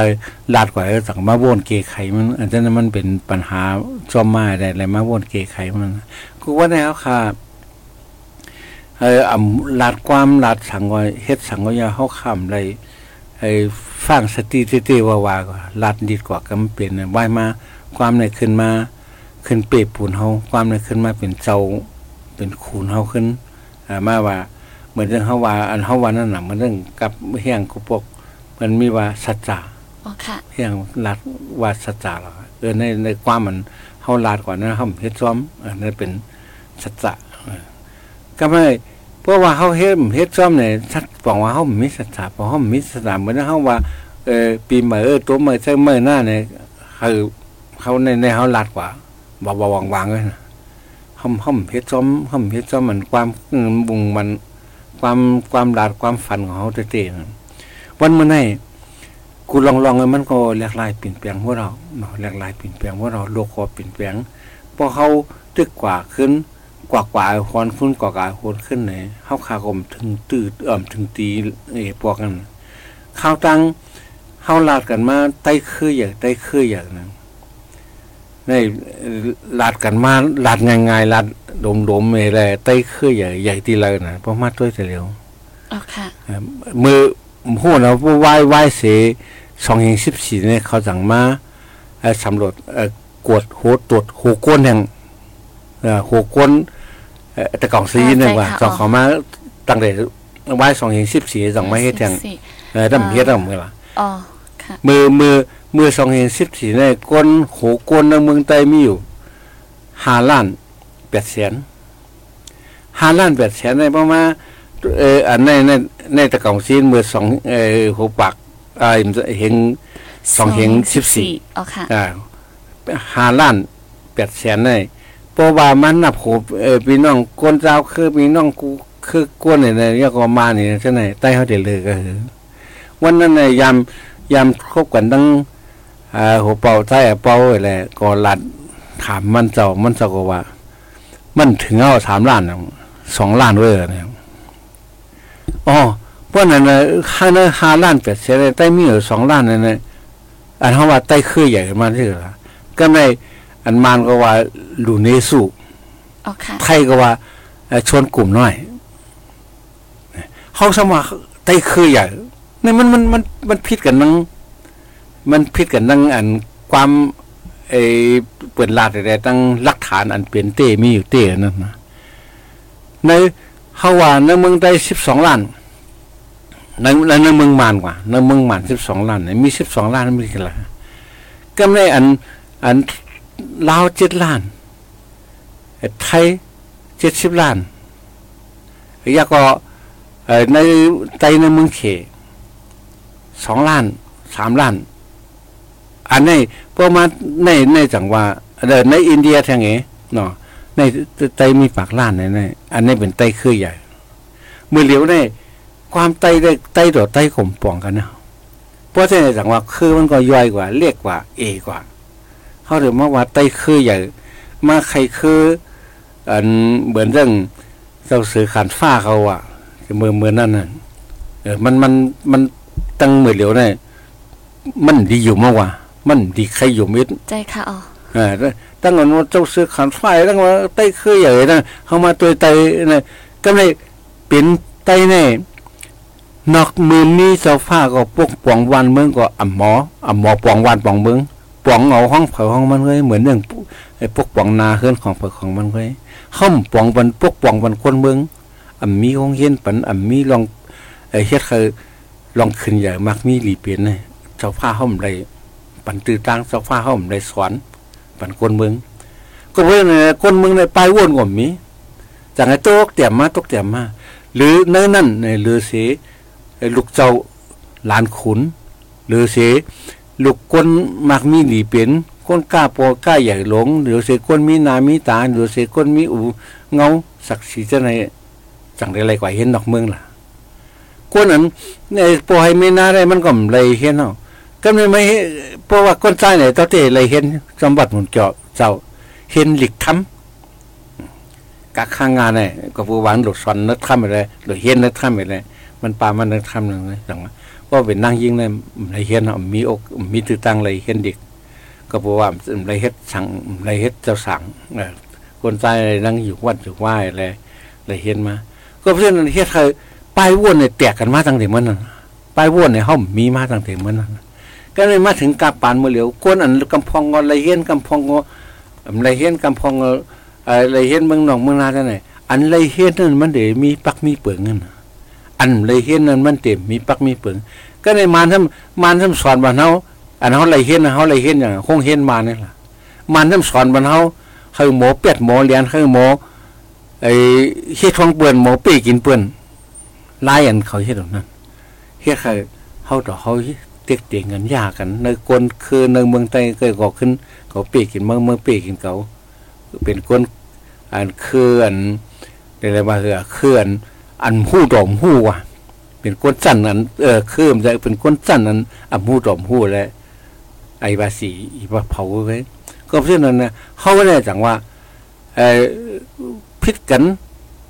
ลาดกว่าสังมาโวนเกไขมันอันนั้นมันเป็นปัญหาจอมมาได้อะไรมาโวนเกไขมันกูว่าแนวค่ะ เอออำลาดความลาดสังว่าเฮ็ดสังว่ายาเฮาค้ำไรไอ้ฟังสติเตๆว่าว่าก็ลาดดีกว่าก็มันเป็นไหวมาความในขึ้นมา ขึ้นเปรปูนเฮาความในขึ้นมาเป็นเจ้าเป็นคูนเฮาขึ้นอ่ามาว่าเหมือนเรื่องเฮาว่าอันเฮาว่านั่นน่ะมันเรื่องกับเฮียงกุปกมันมีว่าสัจจะอ๋อค่ะเฮียงลาดว่าสัจจะหรอเออในในความมันเฮาลาดกว่านั้นเฮาเฮ็ดซ้อมอันนั้นเป็นสัจจะเออ ก็ไม่เพราะว่าเฮาเฮ็ดเฮ็ดซ้อมเนี่ยชัดบอกว่าเฮามีสัจจะเพราะเฮามีสัจจะเหมือนเฮาว่าเออปีใหม่เออตัวใหม่ใช่ใหม่หน้าเนี่ยคือเขาในในเฮาลาดกว่าบ่บ่วางๆเลยนะเฮาเฮาเฮ็ดซ้อมเฮาเฮ็ดซ้อมมันความบุงมันความความลาดความฝันของเฮาเต้ๆนั่นวันมื้อนี้กูลองๆมันก็หลากหลายเปลี่ยนแปลงพวกเราเนาะหลากหลายเปลี่ยนแปลงพวกเราโลกก็เปลี่ยนแปลงพอเฮาตึกกว่าขึ้น กว่ากว่าฮอนขึ้นกว่ากว่าฮอนขึ้นไหนเฮาคากมถึงตืดเอิ่มถึงตีเอพวกนั้นข้าวตังเฮาลาดกันมาใต้คืออย่างใต้คืออย่างนั้นในลาดกันมาลาดง่ายๆลาดดมๆเอแลใต้คืออย่างใหญ่ที่เลยน่ะเพราะมาด้วยแต่เร็วอ๋อค่ะมือหูนะว่าไหว้ไหว้เสสองเฮงสิบสี่เนี่ยเขาสั่งมาเอ่อสำรวจเอ่อกวดโหตรวจโหก้นแห่ง เอ่อโหก้นเอ่อแต่กล่องซีเนี่ยว่าสองเขามาตั้งแต่ไหว้สองเฮงสิบสี่สองมาเฮ็ดแห่งสี่เออดำเฮ็ดดำเมื่อล่ะอ๋อค่ะมือมือมือสองเฮงสิบสี่เนี่ยก้นโหก้นในเมืองใต้มีอยู่ห้าล้านแปดแสนห้าล้านแปดแสนในประมาณเอออันในในในตะกล่องซีนมือสองเออหัวปักอ่าเห็นสองเฮงสิบสี่อ๋อค่ะอ่าห้าล้านแปดแสนใน เพราะว่ามันนับโหเออพี่น้องคนเจ้าคือพี่น้องกูคือกวนเนี่ยเนี่ยก็มาเนี่ยใช่ไหมใต้เขาเดือดเลยก็คือวันนั้นเนี่ยยามยามคบกันตั้งอ่าหัวเป่าใต้เป่าอะไรก็ลัดถามมันเจ้ามันเจ้าก็ว่า มันถึงเอาสามล้านสองล้านเว้ยเนี่ยอ๋อเพราะนั้นนะค่าเนื้อห้าล้านแปดแสนใต้มีอยู่สองล้านนั่นนะอันเขาว่าใต้คือใหญ่ขึ้นมาที่ละก็ใน อันมานก็ว่าลูเนสูอ๋อค่ะไทยก็ว่าเอ่อชนกลุ่มน้อยเขาสมัครใต้คือใหญ่นี่มันมันมันมันผิดกันนั่งมันผิดกันนั่งอันความไอเปิดลาดอะไรตั้งหลักฐานอันเป็นเต้มีอยู่เต้นั่นนะในเขาว่าในเมืองได้สิบสองล้านในในในเมืองมานกว่าในเมืองมานสิบสองล้านเนี่ยมีสิบสองล้านมีกันละก็ไม่อันอัน ลาวเจ็ดล้าน ไทยเจ็ดสิบล้านยาก็ในไตในเมืองเขสองล้านสามล้าน อันนี้ประมาณในในจังหวะเดินในอินเดียทางไงเนาะในไตมีปากล้านในในอันนี้เป็นไตคือใหญ่ มือเหลียวในความไตได้ไตต่อไตข่มป่องกันนะเพราะฉะนั้นสังว่าคือมันก็ย่อยกว่าเรียกกว่า เอกว่า เขาถึงมาว่าไตคือใหญ่มาใครคืออันเหมือนเรื่องเจ้าสือขันฟ้าเขาอะเมื่อเมื่อนั่นน่ะเออมันมันมันตั้งมือเหลียวเนี่ยมันดีอยู่มากกว่า มันดีใครอยู่มิดใจค่ะอ๋ออ่าตั้งแต่ว่าเจ้าซื้อขันไฟตั้งว่าไต้คือใหญ่นะเข้ามาตัวไตนะก็เลยเป็นไตแน่นอกมือนี้เจ้าฟ้าก็ปกป้องวันเมืองก็อ่ำหมออ่ำหมอป้องวันป้องเมือง ป้องเอาห้องเผาห้องมันเลยเหมือนเรื่องไอ้ปกป้องนาเฮือนของเผาของมันเลยห้อมป้องวันปกป้องวันคนเมืองอ่ำมีห้องเฮียนปันอ่ำมีลองไอ้เฮ็ดคือลองขึ้นใหญ่มักมีหลีเปลี่ยนเนี่ยเจ้าฟ้าห้อมไรปันตื้อตั้งเจ้าฟ้าห้อมไรสอนปันคนเมืองก็เพราะในคนเมืองในปลายวนก็มีจากไอ้โต๊กเตี่ยมมาตกเตี่ยมมา หรือเนื้อนั่นในเรือเสลูกเจ้าหลานขุนหรือเส ลูกคนมักมีหลีเปลี่นคนกล้าปอกล้าใหญ่หลงหรือเสคนมีนามีตาหรือเสคนมีอูเงาศักดิ์ศรีจะในจังได้ไรกว่าเห็นดอกเมืองล่ะคนนั้นในปอให้ไม่นาได้มันก็ไรเห็นเนาะก็ไม่ไม่เพราะว่าคนใต้เนี่ยตอนที่เลยเห็นสมบัติหมุนเจาะเจ้าเห็นหลิกทำกักข้างงานเนี่ยก็ผู้หวานหลุดซอนนัดทำไปเลยหรือเห็นนัดทำไปเลยมันปามันนัดทำหนึ่งเลยจังว่า ก็เป็นนั่งยิงเลยไรเห็นมีอกมีตื้อตั้งไรเห็นเด็ก ก็ผู้ว่าไรเฮ็ดสั่งไรเฮ็ดเจ้าสั่งคนใจนั่งอยู่วัดอยู่ไหว้อะไรไรเห็นมา ก็เพราะฉะนั้นเฮ็ดเคยป้ายวนเนี่ยแตกกันมาตั้งแต่เมื่อนั้นป้ายว่นในห้องมีมาตั้งแต่เมื่อนั้นก็เลยมาถึงกาปานเมือเหลียวก้นอันกำพองก็ไรเห็นกำพองก็ไรเห็นกำพองก็ไรเห็นเมืองหนองเมืองนาท่านไหนอันไรเห็นนั่นมันเดี๋ยวมีปักมีเปลืองเงิน อันไรเห็นนั่นมันเต็มมีปักมีเปลืองก็ในมานทำมานทำสอนบ้านเฮาอันเฮาไรเห็นเฮาไรเห็นอย่างคงเห็นมานี่ล่ะมานทำสอนบ้านเฮาคือหมอเป็ดหมอเลียนคือหมอไอ้เฮ็ดท้องเปื่อนหมอปีกินเปื่อนลายอันเขาเฮ็ดแบบนั้นเฮ็ดคือเฮาต่อเฮาเต็กเตียงกันยากันในกวนคือในเมืองใต้เคยก่อขึ้นเขาปีกินเมืองเมืองปีกินเขาเป็นกวนอันคืออันอะไรมาคือเคืออัน อันหู้ดอมหู้ว่ะเป็นก้นจันนั้นเออคือมันจะเป็นก้นจันนั้นอันหู้ดอมหู้และไอ้บาสีอีบาเผาไว้ก็เพราะฉะนั้นนะเขาก็ได้จังว่าเออพิษกัน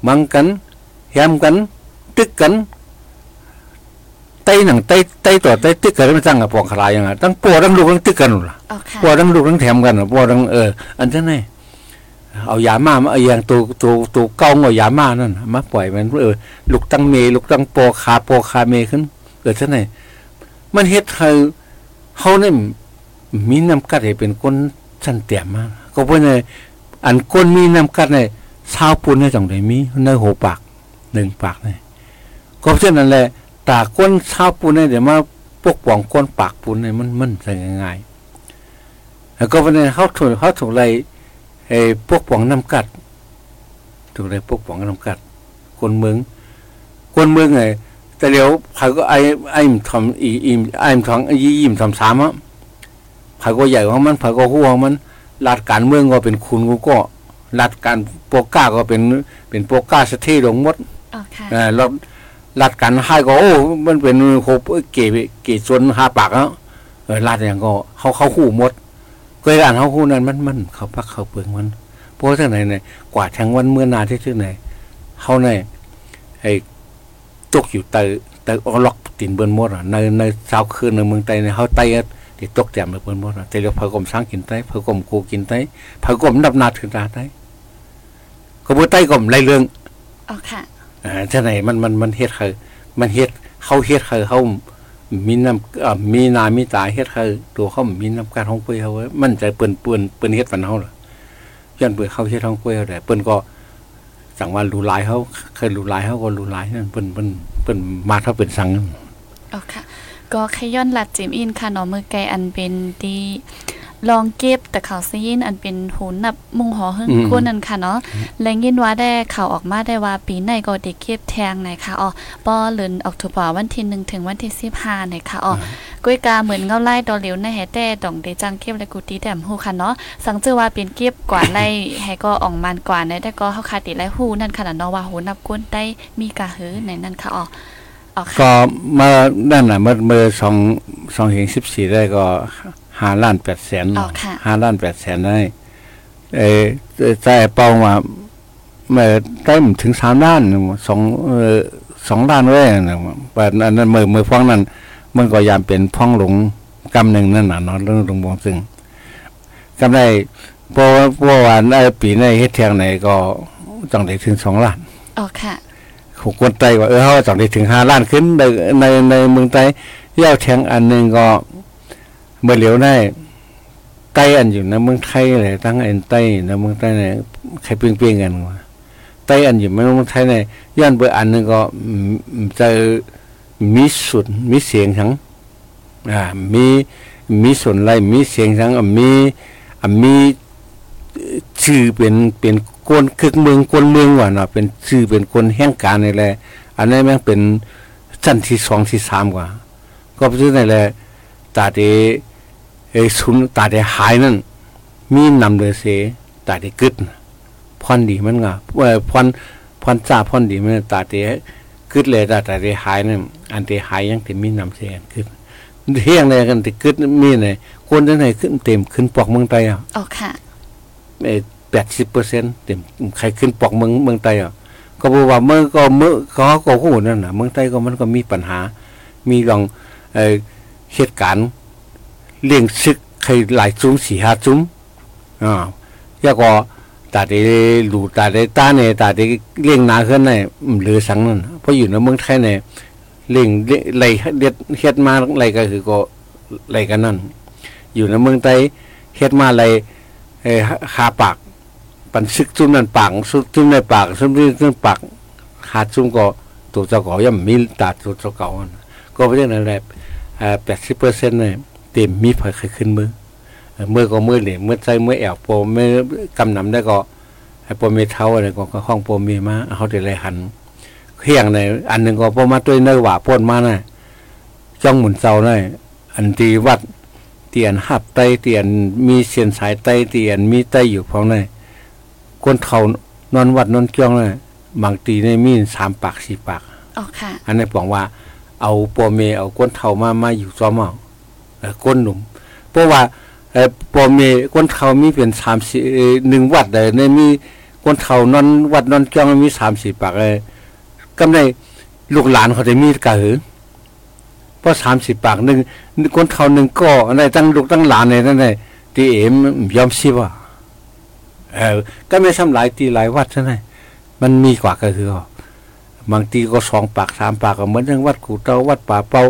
มังกันแยมกัน ตึกกันไต้หนังไต้ไต้ต่อไต้ตึกกันไม่ตั้งกับปองขลายยังไงตั้งปวดตั้งลูกตั้งตึกกันหรออ๋อค่ะปวดตั้งลูกตั้งแถมกันปวดตั้งเอออันนั้นไง เอายามามาเอาอย่างตัวตัวตัวเก่าเอายามานั่นมาปล่อยมันเออลูกตั้งเมลูกตั้งโปคาปคาเมขึ้นเออท่านไหนมันเฮ็ดให้เฮาเนี่ยมีน้ำกัดให้เป็นคนชั้นเตี่ยมมากก็เพราะในอันก้นมีน้ำกัดเนี่ยชาวปุ่นเนี่ยจังไดมีในหัวปากหนึ่งปากเนี่ยก็เพราะนั้นแหละตาก้นชาวปุ่นเนี่ยเดี๋ยวมาปกป้องก้นปากปุ่นเนี่ยมันมันจะง่ายๆแล้วก็เพราะในเขาถูกเขาถูกอะไร ไอ้พวกป้องน้ำกัด ถูกอะไรพวกป้องน้ำกัด คนเมือง คนเมืองไงแต่เดี๋ยวเขาก็ไอ้ไอ้มทำอีอีมไอ้มทำยี่ยิมทำสามอะเขาก็ใหญ่ของมันเขาก็หัวของมันรัดการเมืองก็เป็นคุณกูก็รัดการโปก้าก็เป็นเป็นโปก้าสะเทลงหมดอ๋อค่ะเออรัดรัดการให้ก็โอ้ มันเป็นโคบเก๋เก๋ส่วนหาปากแล้วเออรัดอย่างก็เขาเขาคู่หมด เคยอ่านเขาคู่นั้นมันมันเขาพักเขาเปลืองมันเพราะที่ไหนเนี่ยกว่าทั้งวันเมื่อนาที่ที่ไหนเขาในไอ้ตกอยู่เตยเตยอล็อกตินเบิ้นหมดอะในในเช้าคืนในเมืองไทยเนี่ยเขาไตที่ตกแจ่มเลยเบิ้นหมดอะแต่เดี๋ยวพอกรมสร้างกินไตพอกรมกูกินไตพอกรมนับนาถึงตาไตก็บ่ไตกรมไรเรื่องอ๋อค่ะอ่าท่าไหนมันมันมันเฮ็ดคือมันเฮ็ดเขาเฮ็ดคือเขา มีน้ำอ่อมีนามีตาเฮ็ดเขาตัวเขามีน้ำการห้องเปื่อยเขาไว้มันใจเปื่นเปื่นเปื่นเฮ็ดฝันเขาหรอย้อนเปื่อเขาเฮ็ดห้องเปื่อยเขาแต่เปื่นก็สั่งว่ารู้หลายเขาเคยรูไหลายเขาก็รู้หลายนั่นเปื่นเปื่นเปื่นมาเท่าเป็นสั่งอ๋อค่ะ ก็ขย้อนหลัดจิมอินค่ะหนอมือไกอันเป็นดี ลองเก็บแต่ข่าวซียินอันเป็นหูนับมุงหอหึ่งก้นนั่นค่ะเนาะแรงยินว่าได้ข่าวออกมาได้ว่าปีในก็ได้เก็บแทงไหนค่ะอ๋อปอเลือนออกตุบาวันที่หนึ่งถึงวันที่สิบห้าไหนค่ะอ๋อก้วยกาเหมือนเงาไล่ดอเหลียวในแฮแต่ดองเดจังเก็บและกูตีแต้มหูค่ะเนาะสังเจอว่าเป็นเก็บกว่าไล่แฮก็ออกมันกว่าในแต่ก็เฮาคาติไล่หูนั่นค่ะเนาะว่าหูนับก้นได้มีกะหือในนั่นค่ะอ๋ออ๋อค่ะก็มานั่นน่ะเมื่อเมื่อสองสองเห็นสิบสี่ได้ก็ ห้าล้านแปดแสนอ๋อค่ะห้าล้านแปดแสนได้เออใจเป้ามาเมื่อได้ถึงสามล้านสองเออสองล้านเลยนะแบบอันนั้นเมื่อเมื่อฟ้องนั้นมันก็ยามเป็นฟ้องหลงกำหนึ่งนั่นน่ะเนาะเรื่องหลวงบองซึ่งกำได้เพราะว่าเพราะว่าในปีในเฮ็ดเทียงไหนก็ต้องได้ถึงสองล้านอ๋อค่ะของคนไต้ว่าเออเขาต้องได้ถึงห้าล้านขึ้นในในในเมืองไต้เย้าแทงอันหนึ่งก็ เมื่อเหลียวได้ไต้อันอยู่ในเมืองไทยเลยตั้งอันไต้ในเมืองไต้เนี่ยใครเปลี่ยนๆกันว่าไต้อันอยู่ในเมืองไทยเนี่ยย้อนเบอร์อันนึงก็จะมีสุดมีเสียงทั้งอ่ามีมีส่วนไรมีเสียงทั้งอะมีอะมีชื่อเป็นเป็นคนคึกเมืองคนเมืองว่ะเนาะเป็นชื่อเป็นคนแห่งการนี่แหละอันนี้แม่งเป็นชั้นที่สองที่สามกว่า ก็เพราะฉะนั้นแหละตาเด เออสุนตาเดหายนั่นมีนำเลยเสตาเดกึดน่ะพรดีมันงะเออพรพรจ้าพรดีมันตาเดกึดเลยตาตาเดหายนั่นอันเดหายยังแต่มีนำเสียกึดเที่ยงเลยกันแต่กึดมีไหนคนที่ไหนขึ้นเต็มขึ้นปอกเมืองไทยอะอ๋อค่ะเอ่อแปดสิบเปอร์เซ็นต์เต็มใครขึ้นปอกเมืองเมืองไต้อะก็บอกว่าเมื่อก็เมื่อเขาก็หูนั่นน่ะ เมืองไต้ก็มันก็มีปัญหา มีลองเอ่อเหตุการณ์ เลี้ยงซึกใครหลายซุ้มสี่ห้าซุ้มอ่าแล้วก็ตาเดหลูตาเดต้าเนี่ยตาเดเลี้ยงนาขึ้นเนี่ยหรือสังนั่นเพราะอยู่ในเมืองไทยเนี่ยเลี้ยงไรเด็ดเฮ็ดมาอะไรก็คือก็ไรกันนั่น อยู่ในเมืองไทยเฮ็ดมาอะไรเออหาปากปันซึกซุ้มนั่นปากซุซุ้มในปากซุ้มนี่ซุ้มปากหาซุ้มก็ตัวเจ้าเก่าย่ำมีตาตัวเจ้าเก่าก็เพราะฉะนั้นแหละแปดสิบเปอร์เซ็นต์เนี่ย เต็มมีเผยขึ้นมือเมื่อก็เมื่อเหลี่ยมเมื่อใจเมื่อแอบโปเมื่อกำนำได้ก็ไอ้โปมีเท้าอะไรก็ห้องโปมีมาเขาจะเลยหันเขียงในอันหนึ่งก็พอมาด้วยเนื้อหวาพ่นมาน่ะจ้องหมุนเจ้าน่ะอันตีวัดเตียนหับไตเตียนมีเสียนสายไตเตียนมีไตอยู่พร้อมน่ะคนเขานอนวัดนอนเกี้ยงน่ะบางตีในมีสามปากสี่ปากอ๋อค่ะ อันนี้บอกว่า เอาปัวเมเอาก้นเท่ามามาอยู่ซ้อมเอา ก้นหนุ่ม เพราะว่าเออปัวเมก้นเทามีเป็นสามสี่หนึ่งวัดเลยในมีก้นเทานอนวัดนอนจ้องมีสามสี่ปากเลยกำในลูกหลานเขาจะมีกระหือเพราะสามสิบปากหนึ่งก้นเทาหนึ่งก็ในตั้งลูกตั้งหลานในนั่นเลยตีเอ็มยอมสิว่าเออก็ไม่ทำหลายตีหลายวัดใช่ไหมมันมีกว่าก็คือบางทีก็สองปากสามปากก็เหมือนอย่างวัดกูเตาวัดป่าเปา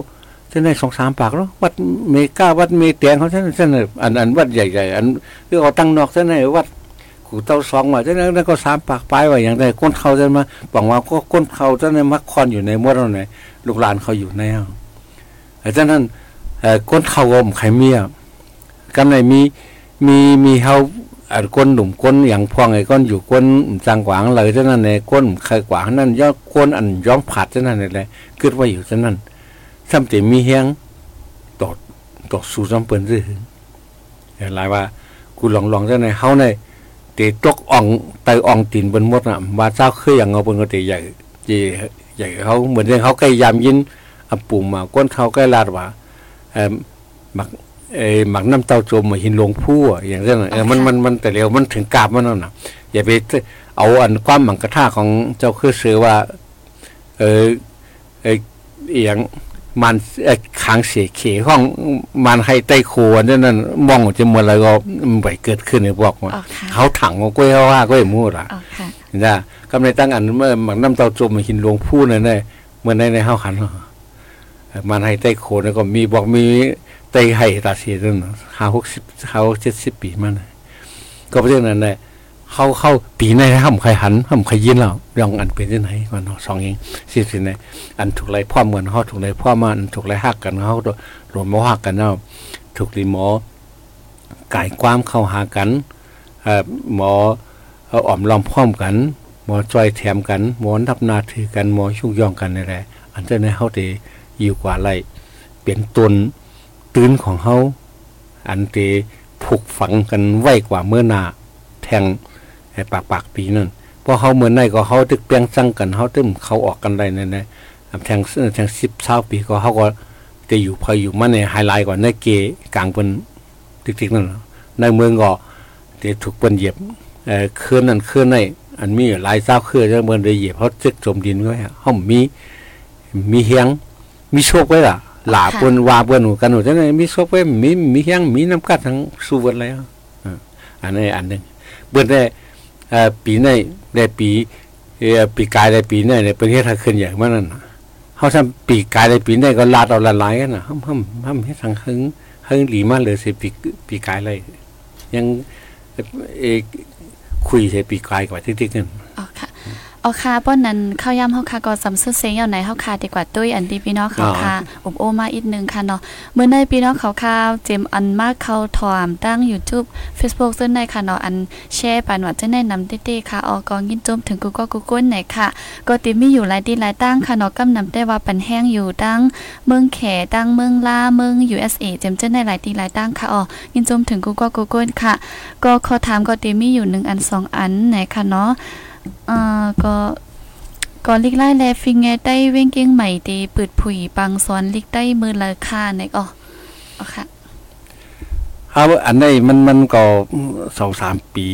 เช่นในสองสามปากแล้ววัดเมกาวัดเมแตงเขาเช่นเช่นอันอันวัดใหญ่ๆอันคือเขาตั้งนอกเช่นในวัดกูเต้าสองว่าเช่นนั้นก็สามปากปลายว่าอย่างไรก้นเขาจะมาบอกว่าก็ก้นเขาเช่นในมักคอนอยู่ในมดเราไหนลูกหลานเขาอยู่ในอะแต่ฉะนั้นก้นเขาอมไข่เมียกันไหนมีมีมีเขาอันก้นหนุ่มก้นอย่างพองไอ้ก้นอยู่ก้นจังกวางเลยเท่านั้นในก้นไข่กวางนั่นย่อก้นอันย้อมผัดเท่านั้นเลยเกิดว่าอยู่เท่านั้น ซ้ำแต่มีเฮียงตอดตอดสู่ซ้ำเปิ้นซื่อหลายว่า กูลองลองเท่านั้นเฮาในเตะตกอ่องไตอ่องตีนบนมดน่ะว่าเจ้าเคยอย่างเอาเปิ้นก็เตะใหญ่ใหญ่เขาเหมือนเขาใกล้ยามยินอปุ่มมาก้นเขาใกล้ลาดว่าเอ่อมักเอ้หมักน้ำเต้าโจมมาหินหลวงผู้อย่างนั้นเออมันมันมันแต่เร็วมันถึงกาบมันนั่นน่ะอย่าไปเอาอันความหมังกระท่าของเจ้าคือซื้อว่า เออเอออย่าง มันขางเสียเขห้องมันให้ใต้โควนั่นนั่นมองจะหมดแล้วก็ไปเกิดขึ้นในบอกว่าเขาถังก็กล้วยเขาว่าก็มูดอะนะกำในตั้งอันเมื่อหมักน้ำเต้าโจมมาหินหลวงผู้นั่นได้เมื่อในในเฮาขันมันให้ใต้โคแล้วก็มีบอกมีไตให้ตาเสียจนห้าหกสิบห้าเจ็ดสิบปีมันก็เพราะฉะนั้นเนี่ย เขาเข้าปีในห้ามใครหันห้ามใครยินเรายองอันเป็นที่ไหนก่อนสองเองสิสิเนี่ยอันถูกไรพ่อเหมือนเขาถูกไรพ่อมาอันถูกไรหักกันเขารวมมาหักกันเนาะถูกรีหมอกายความเข้าหากันหมออ่อมล้อมพร้อมกัน หมอจอยแถมกัน หมอนับนาถือกันหมอชุกย่องกันนี่แหละอันเจ้าในเขาตีอยู่กว่าไรเปลี่ยนตนตื่นของเขาอันเตผูกฝังกันไว้กว่าเมื่อนาแทง ไอ้ปากปากปีนั่นเพราะเขาเหมือนในก็เขาตึกเปียงจังกันเขาตึมเขาออกกันได้นั่นนะแทงแทงสิบเช้าปีก็เขาก็จะอยู่พออยู่มาในไฮไลท์ก่อนในเกกลางเป็นติ๊กๆนั่นในเมืองก็จะถูกเป็นเหยียบเอ่อเคลื่อนนั่นเคลื่อนในอันมีหลายเจ้าเคลื่อนจะเมืองเลยเหยียบเขาจึกจมดินไว้เขามีมีเฮียงมีโชคไว้ล่ะหลาเปินวาเปินหนูกันหนูจังได๋มีซบเว้มีมีเฮียงมีน้ำกัดทั้งสู้เบิดแล้วอันนี้อันหนึ่งเบิ่นได้ ปีในได้ปีเอ่อปีกายได้ปีในเนี่ยเป็นเฮ็ดให้ขึ้นอย่างมันนั่นเขาทำปีกายได้ปีในก็ลาดเอาละลายกันน่ะห่ำๆๆเฮ็ดทางหึงหึงหลีมาเลยสิปีปีกายเลยยังเอคุยใส่ปีกายกว่าติ๊กๆกันอ๋อค่ะ อ๋อค่ะป้อนนั้นข้าวย่ำเฮาค่ะก็สำซึเสียงอยู่ไหนเฮาค่ะดีกว่าตุ้ยอันดีพี่น้องเขาค่ะอบโอมาอีกนึงค่ะเนาะเมื่อในพี่น้องเขาค่ะเจมอันมากเขาถอมตั้ง YouTube Facebook ซึ่งในค่ะเนาะอันแชร์ปันว่าจะแนะนำเต้ๆค่ะออกองยินจมถึงกูก็กูก้นไหนค่ะ ก็ติมีอยู่หลายดีหลายตั้งค่ะเนาะกำนำได้ว่าปันแห้งอยู่ตั้งเมืองแขตั้งเมืองล่าเมือง USA เจมเจ้าในหลายดีหลายตั้งค่ะอ๋อยินจมถึงกูก็กูก้นค่ะ ก็ขอถามก็ติมีอยู่1อัน2อันไหนค่ะเนาะ อ่าก็ก่อนลิกไล่แลฟิงเงได้เว้งเก้งใหม่ตีปืดผุยปังซ้อนลิกได้มือละค่าในอ๋ออ๋อค่ะเอาอันนี้มันมันก็สองสามปี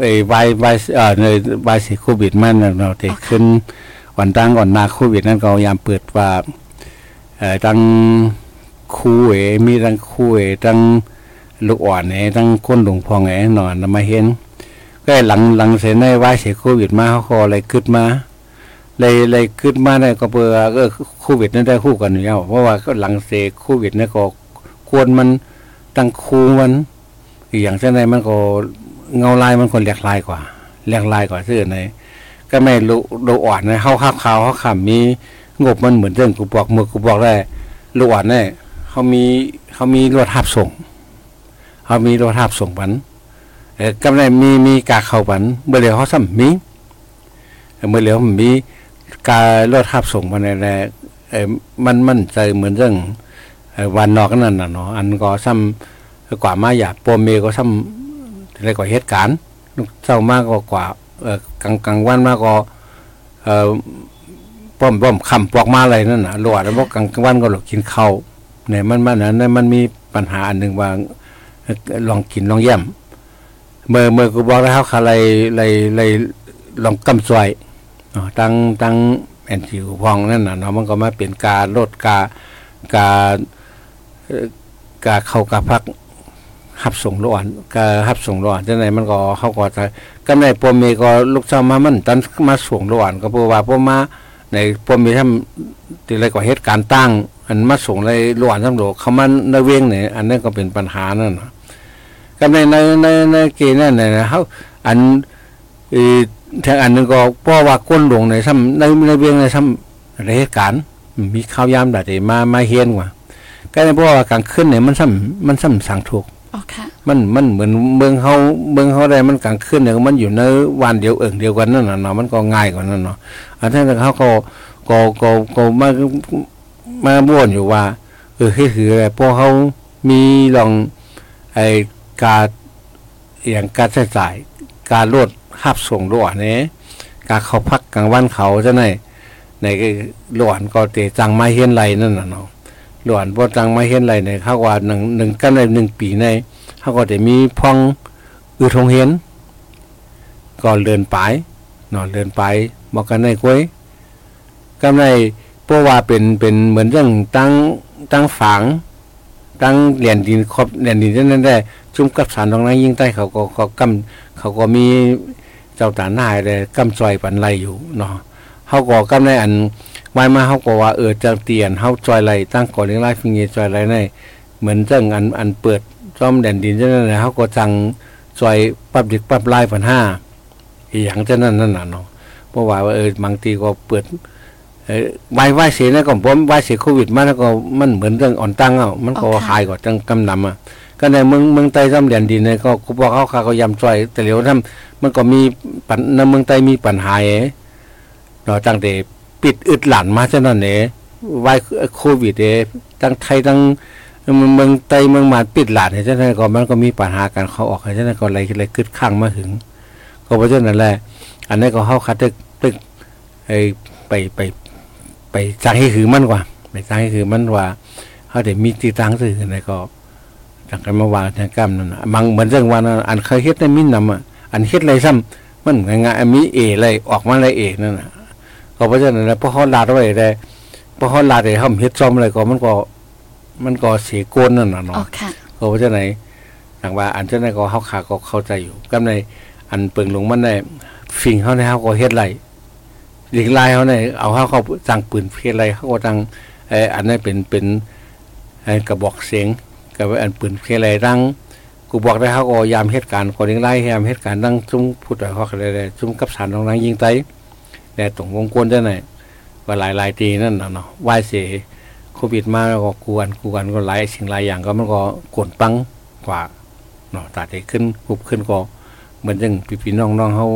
ไอ้วายวายเอ่อในวายสิโควิดมันเนาะแต่ขึ้นวันตั้งก่อนหน้าโควิดนั่นก็ยามเปิดว่าเอ่อตั้งคู่เอมีตั้งคู่เอตั้งลูกอ่อนเอตั้งคนหลวงพองเอนอนมาเห็น ก็หลังหลังเสร็จในวายเสียโควิดมาเขาก็อะไรขึ้นมาเลยเลยขึ้นมาได้ก็เปิดก็โควิดนั่นได้คู่กันอยู่แล้วเพราะว่าก็หลังเสียโควิดนี่นก็ควรมันตั้งคูมันอย่างเช่นในมันก็เงาลายมันคนแหลกลายกว่าแหลกลายกว่าเสื้อในก็ไม่รู้ดูอ่อนในเฮาข้าวขาวเฮาขำมีงบมันเหมือนเรื่องกูบอกมือกูบอกได้ลูกอ่อนเนี่ยเขามีเขามีรถทับส่งเขามีรถทับส่งปัน กำไรมีมีกาเข้าปันเมื่อเดียวเขาซ้ำมีเมื่อเดียวมีการถทับส่งมาในแเออมันมันใจเหมือนเรื่องวันนอกนั่นน่ะเนาะอันก็ซ้ำกว่ามาอยากปมเมก็ซ้ำอะไรก็เหตุการณ์เศร้ามากกว่ากลางกลางวันมากก็ป้อมป้อมคำปอกมาอะไรนั่นน่ะหลวดแล้วพวกกลางวันก็หลอกกินข้าวเนี่ยมันมันนั้นมันมีปัญหาอันหนึ่งว่าลองกินลองเยี่ยม เมื่อเมื่อกูบอกแล้วเขาอะไรอะไรอะไรลองกำซอยตั้งตั้งแอนจิวพองนั่นน่ะเนาะมันก็มาเปลี่ยนการลดการการกาเข้ากาพักหับส่งร้อนกาหับส่งร้อนจังไหนมันก็เขาก็จะก็ในปมมีก็ลูกเจ้ามามันตันมาส่งร้อนก็เพราะว่าพวกมาในปมมีทำที่อะไรก็เหตุการณ์ตั้งอันมาส่งในร้อนทั้งโลกเขามันในเวียงเนี่ยอันนั้นก็เป็นปัญหานั่น ก็ในในในในเกณฑ์นั่นนะเขาอันอีทางอันนึงก็เพราะว่าก้นหลวงในซ้ำในในเวียงในซ้ำเหตุการณ์มีข้าวยามแบบมามาเฮียนว่าก็ในเพราะว่ากลางคืนเนี่ยมันซ้ำมันซ้ำสั่งถูกมันมันเหมือนเมืองเขาเมืองเขาได้มันกลางคืนเนี่ยมันอยู่ในวันเดียวเอิงเดียวกันนั่นน่ะเนาะมันก็ง่ายกว่านั้นเนาะอันนั้นเขาก็ก็ก็ก็มามาบ่นอยู่ว่าเออคือคืออะไรพวกเขามีลองไอ้ การอย่างการใช้จ่ายการลดหับส่งรวดเนี่ยการเขาพักกลางวันเขาจะไหนในหลวนก็เตจังไม้เฮียนไรนั่นน่ะเนาะหลวนพอจังไม้เฮียนไรเนี่ยเขาว่าหนึ่งหนึ่งกันในหนึ่งปีในเขาก็จะมีพองอือทงเฮียนก็เดินไปนาะเดินไปบอกกันในกล้วยก็ในเพราะว่าเป็นเป็นเหมือนเรื่องตั้งตั้งฝังตั้งเหรียญดินครบเหรียญดินนั่นได้ จุ่มกับสารตรงนั้นยิ่งใต้เขาก็เขากำเขาก็มีเจ้าตาหน้าเลยกำซอยปันไรอยู่เนาะเฮาก็กำในอันไว้มาเฮาก็ว่าเออจะเตียนเฮาจอยไหลตั้งก่อนเลี้ยงไร่ฟิงเงจอยไหลในเหมือนจังอันอันเปิดซ่อมแดนดินจังนั้นเฮาก็จังจอยปรับดิกปรับลายปันห้าอีหยังจังนั้นนั่นน่ะเนาะเพราะว่าเออบางทีก็เปิดเออไว้ไว้เสียนะก็ผมไว้เสียโควิดมาแล้วก็มันเหมือนเรื่องอ่อนตั้งอะมันก็หายกว่าจังกำนำอะ ก็ในเมืองเมืองใต้ซ่อมแดนดินเนี่ยก็กูบอกเขาเขาก็ยำจอย แต่เหลียวทำมันก็มีปัญในเมืองใต้มีปัญหาเอเราตั้งแต่ปิดอึดหลันมาเช่นนั้นเองไวโควิดเอตั้งไทยตั้งเมืองไตเมืองมาปิดหลานเช่นนั้นก็มันก็มีปัญหาการเขาออกเช่นนั้นก็อะไรอะไรขึ้นข้างมาถึง ก็เพราะฉะนั้นแหละอันนี้ก็เข้าคัดตึกตึกไปไปไปจ้างให้คือมันกว่าไปจ้างให้คือมันว่าเขาเดี๋ยวมีตีตังสื่ออะไรก็ จากกันมาวางทางกรรมนั่นบางเหมือนเรื่องวันอันเคยเฮ็ดในมินนำอะอันเฮ็ดอะไรซ้ำมันง่ายๆมีเออะไรออกมาอะไรเอกนั่นน่ะก็เพราะฉะนั้นแล้วพอเขาลาดไว้ได้พอเขาลาดได้เขาเฮ็ดซ้อมอะไรก็มันก็ มันก็เสียโกนนั่นน่ะเนาะก็เพราะฉะนั้นทางว่า อันเจ้านั้นก็เขาขาก็เข้าใจอยู่กำในอันเปิงลงมันได้ฟิงเขาในเขาก็เฮ็ดไรหลีกลายเขาในเอาเขาเขาจังปืนเฮ็ดไรเขาก็จังไอ้อันนั้นเป็นเป็นไอ้กระบอกเสียง กับอันปืนเฮ็ดไรรังกูบอกได้เขาก็ยามเหตุการณ์คนยิงไล่ยามเหตุการณ์นั่งจุ้มพูดอะไรเขาอะไรจุ้มกับสารตรงนั้นยิงไตแต่ตรงวงกวนได้ไหนว่าหลายหลายตีนั่นเนาะไหวเสียโควิดมาแล้วก็กวนกวนก็หลายสิ่งหลายอย่างก็มันก็กวนปังกว่าเนาะตัดขึ้นหุบขึ้นก็เหมือนยังพี่พี่น้องน้องเขา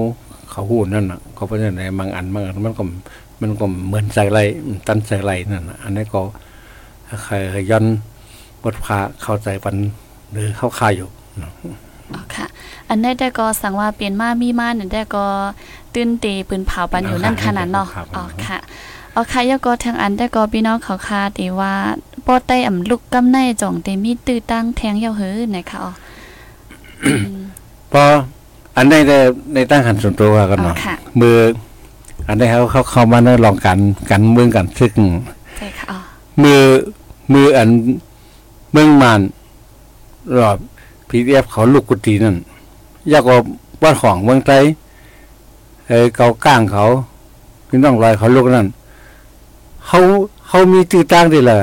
เขาหูนั่นน่ะเขาเพราะฉะนั้นบางอันบางอันมันก็มันก็เหมือนใส่ไรตันใส่ไรนั่นอันนี้ก็ใครย้อน บทพาเข้าใจปันหรือเข้าคายอยู่อ๋อค่ะ อันนี้ได้ก็สั่งว่าเปลี่ยนมามีมาเนี่ยได้ก็ตื้นตีปืนเผาปันอยู่นั่นขนาดเนาะอ๋อค่ะอ๋อค่ะยก็ทางอันได้ก็พี่น้องเขาคาตีว่าปอดใต้อ่ำลุกกำในจ่องเตมีตื้อตั้งแทงเยาเฮือนะคะอ๋อพออันในในในตั้งหันส่วนตัวกันอ๋อเนาะค่ะมืออันนี้เขาเขาเข้ามาเนอะลองกันกันเมืองกันซึกใช่ค่ะอ๋อมือมืออัน เมืองมานรอบพีเอฟเขาลูกกุฏินั่นยากกว่าวัดของเมืองไทยเอ้เกาก้างเขาพี่น้องรอยเขาลูกนั่นเขาเขามีตื้อตั้งดีละ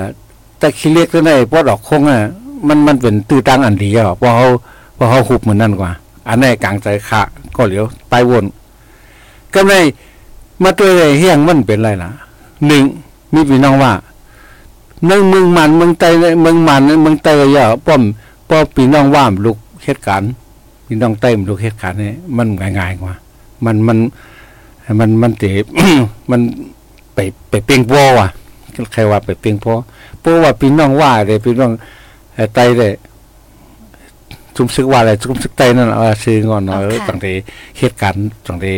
แต่ขี้เล็กตัวไหนปอดอกคงอะมันมันเป็นตื้อตั้งอันดียวเพราะเขาเพราะเขาหุบเหมือนนั่นกว่า อันไหนกลางใจขะก็เหลียวไปวนก็ในมาตัวไรเฮียงมันเป็นไรล่ะหนึ่งมีพี่น้องว่า เมืองเมืองมันเมืองไตเมืองมันเมืองไตอย่าป้อมป้อพี่น้องว่ามลูกเหตุการณ์พี่น้องไต้ลูกเหตุการณ์นี่มันง่ายๆกว่า มันมันมันมันเตมันไปไปเปียงปัวว่ะใครว่าไปเปียงปัวปัวว่าพี่น้องว่าเลยพี่น้องเอ่อไตเลยจุมซึกว่าอะไรจุมซึกไตนั่นเอาซื้องอนเนาะเออตั้งแต่เหตุการณ์ตั้งแต่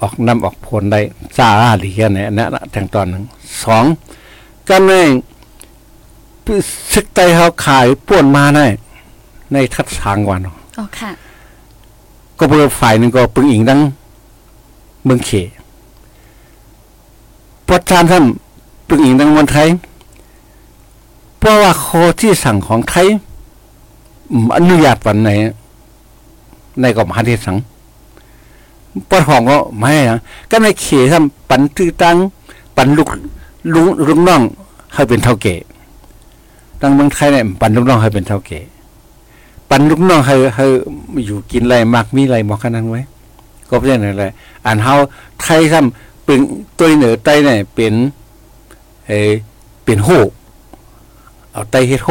ออกน้ำออกผลได้จ้าดีแค่ไหนนะทางตอนหนึ่งสองก็ใน ซึกไตเขาขายป่วนมาได้ในทัดทางวันอ๋อค่ะ ก็เพื่อฝ่ายหนึ่งก็ปึงอิงดังเมืองเขพระจารย์ท่านปึงอิงดังวันไทยเพราะว่าโคที่สั่งของไทยอืมอนุญาตวันไหน ในกรมหาเทศสังปดห้องก็ไม่อะก็ในเขทำปันตื้อตังปันลูกลุงลุงน้องให้เป็นเท่าเก ตั้งเมืองไทยเนี่ยปันลูกน้องให้เป็นเท่าแก่ปันลูกน้องให้ให้อยู่กินอะไรมากมีอะไรหมอขนาดไว้ ก็เป็นอย่างไรอ่านเฮาไทยซ้ำปึงตัวเหนือไตเนี่ยเป็นเออเป็นโหเอาไตเฮ็ดโห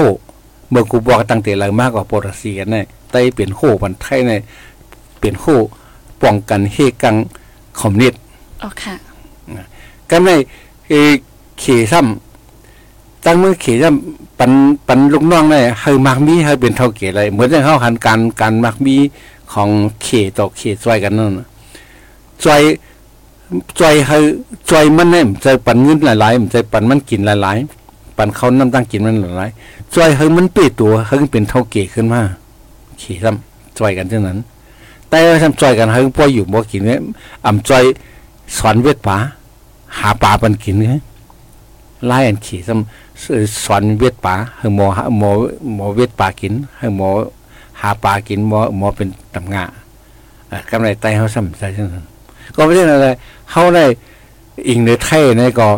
เมื่อกูบอกตั้งแต่หลังมากกว่าโปรตุเซียเนี่ยไตเป็นโหมันไทยเนี่ยเป็นโหป้องกันเฮกังคอมมิวนิสต์อ๋อค่ะก็ไม่เออเขซ้ำ ตั้งเมื่อเขซ้ำปันปันลูกน้องเนี่ยให้มักมีให้เป็นเท่าเกอะไรเหมือนที่เข้าหันการการมักมีของเขต่อเขจอยกันนั่นน่ะจอยจอยให้จอยมันเนี่ยใจปันเงินหลายๆใจปันมันกินหลายๆปันเขาน้ำตั้งกินมันหลายๆจอยให้มันเปิดตัวให้มันเป็นเท่าเกขึ้นมาเขซ้ำจอยกันเท่านั้น แต่ว่าทำจอยกันให้พ่ออยู่บ่กินเนี่ยอ่ำจอยสอนเวทป่าหาปลาปันกินไง ไล่อันขี่ซ้ำสอนเวทป่าให้หมอหาหมอหมอเวทป่ากินให้หมอหาปลากินหมอหมอเป็นตำงาอ่อกำไรไตเขาซ้ำใจเช่นนั้นก็ไม่ใช่อะไรเขาได้อิงในไทยในก็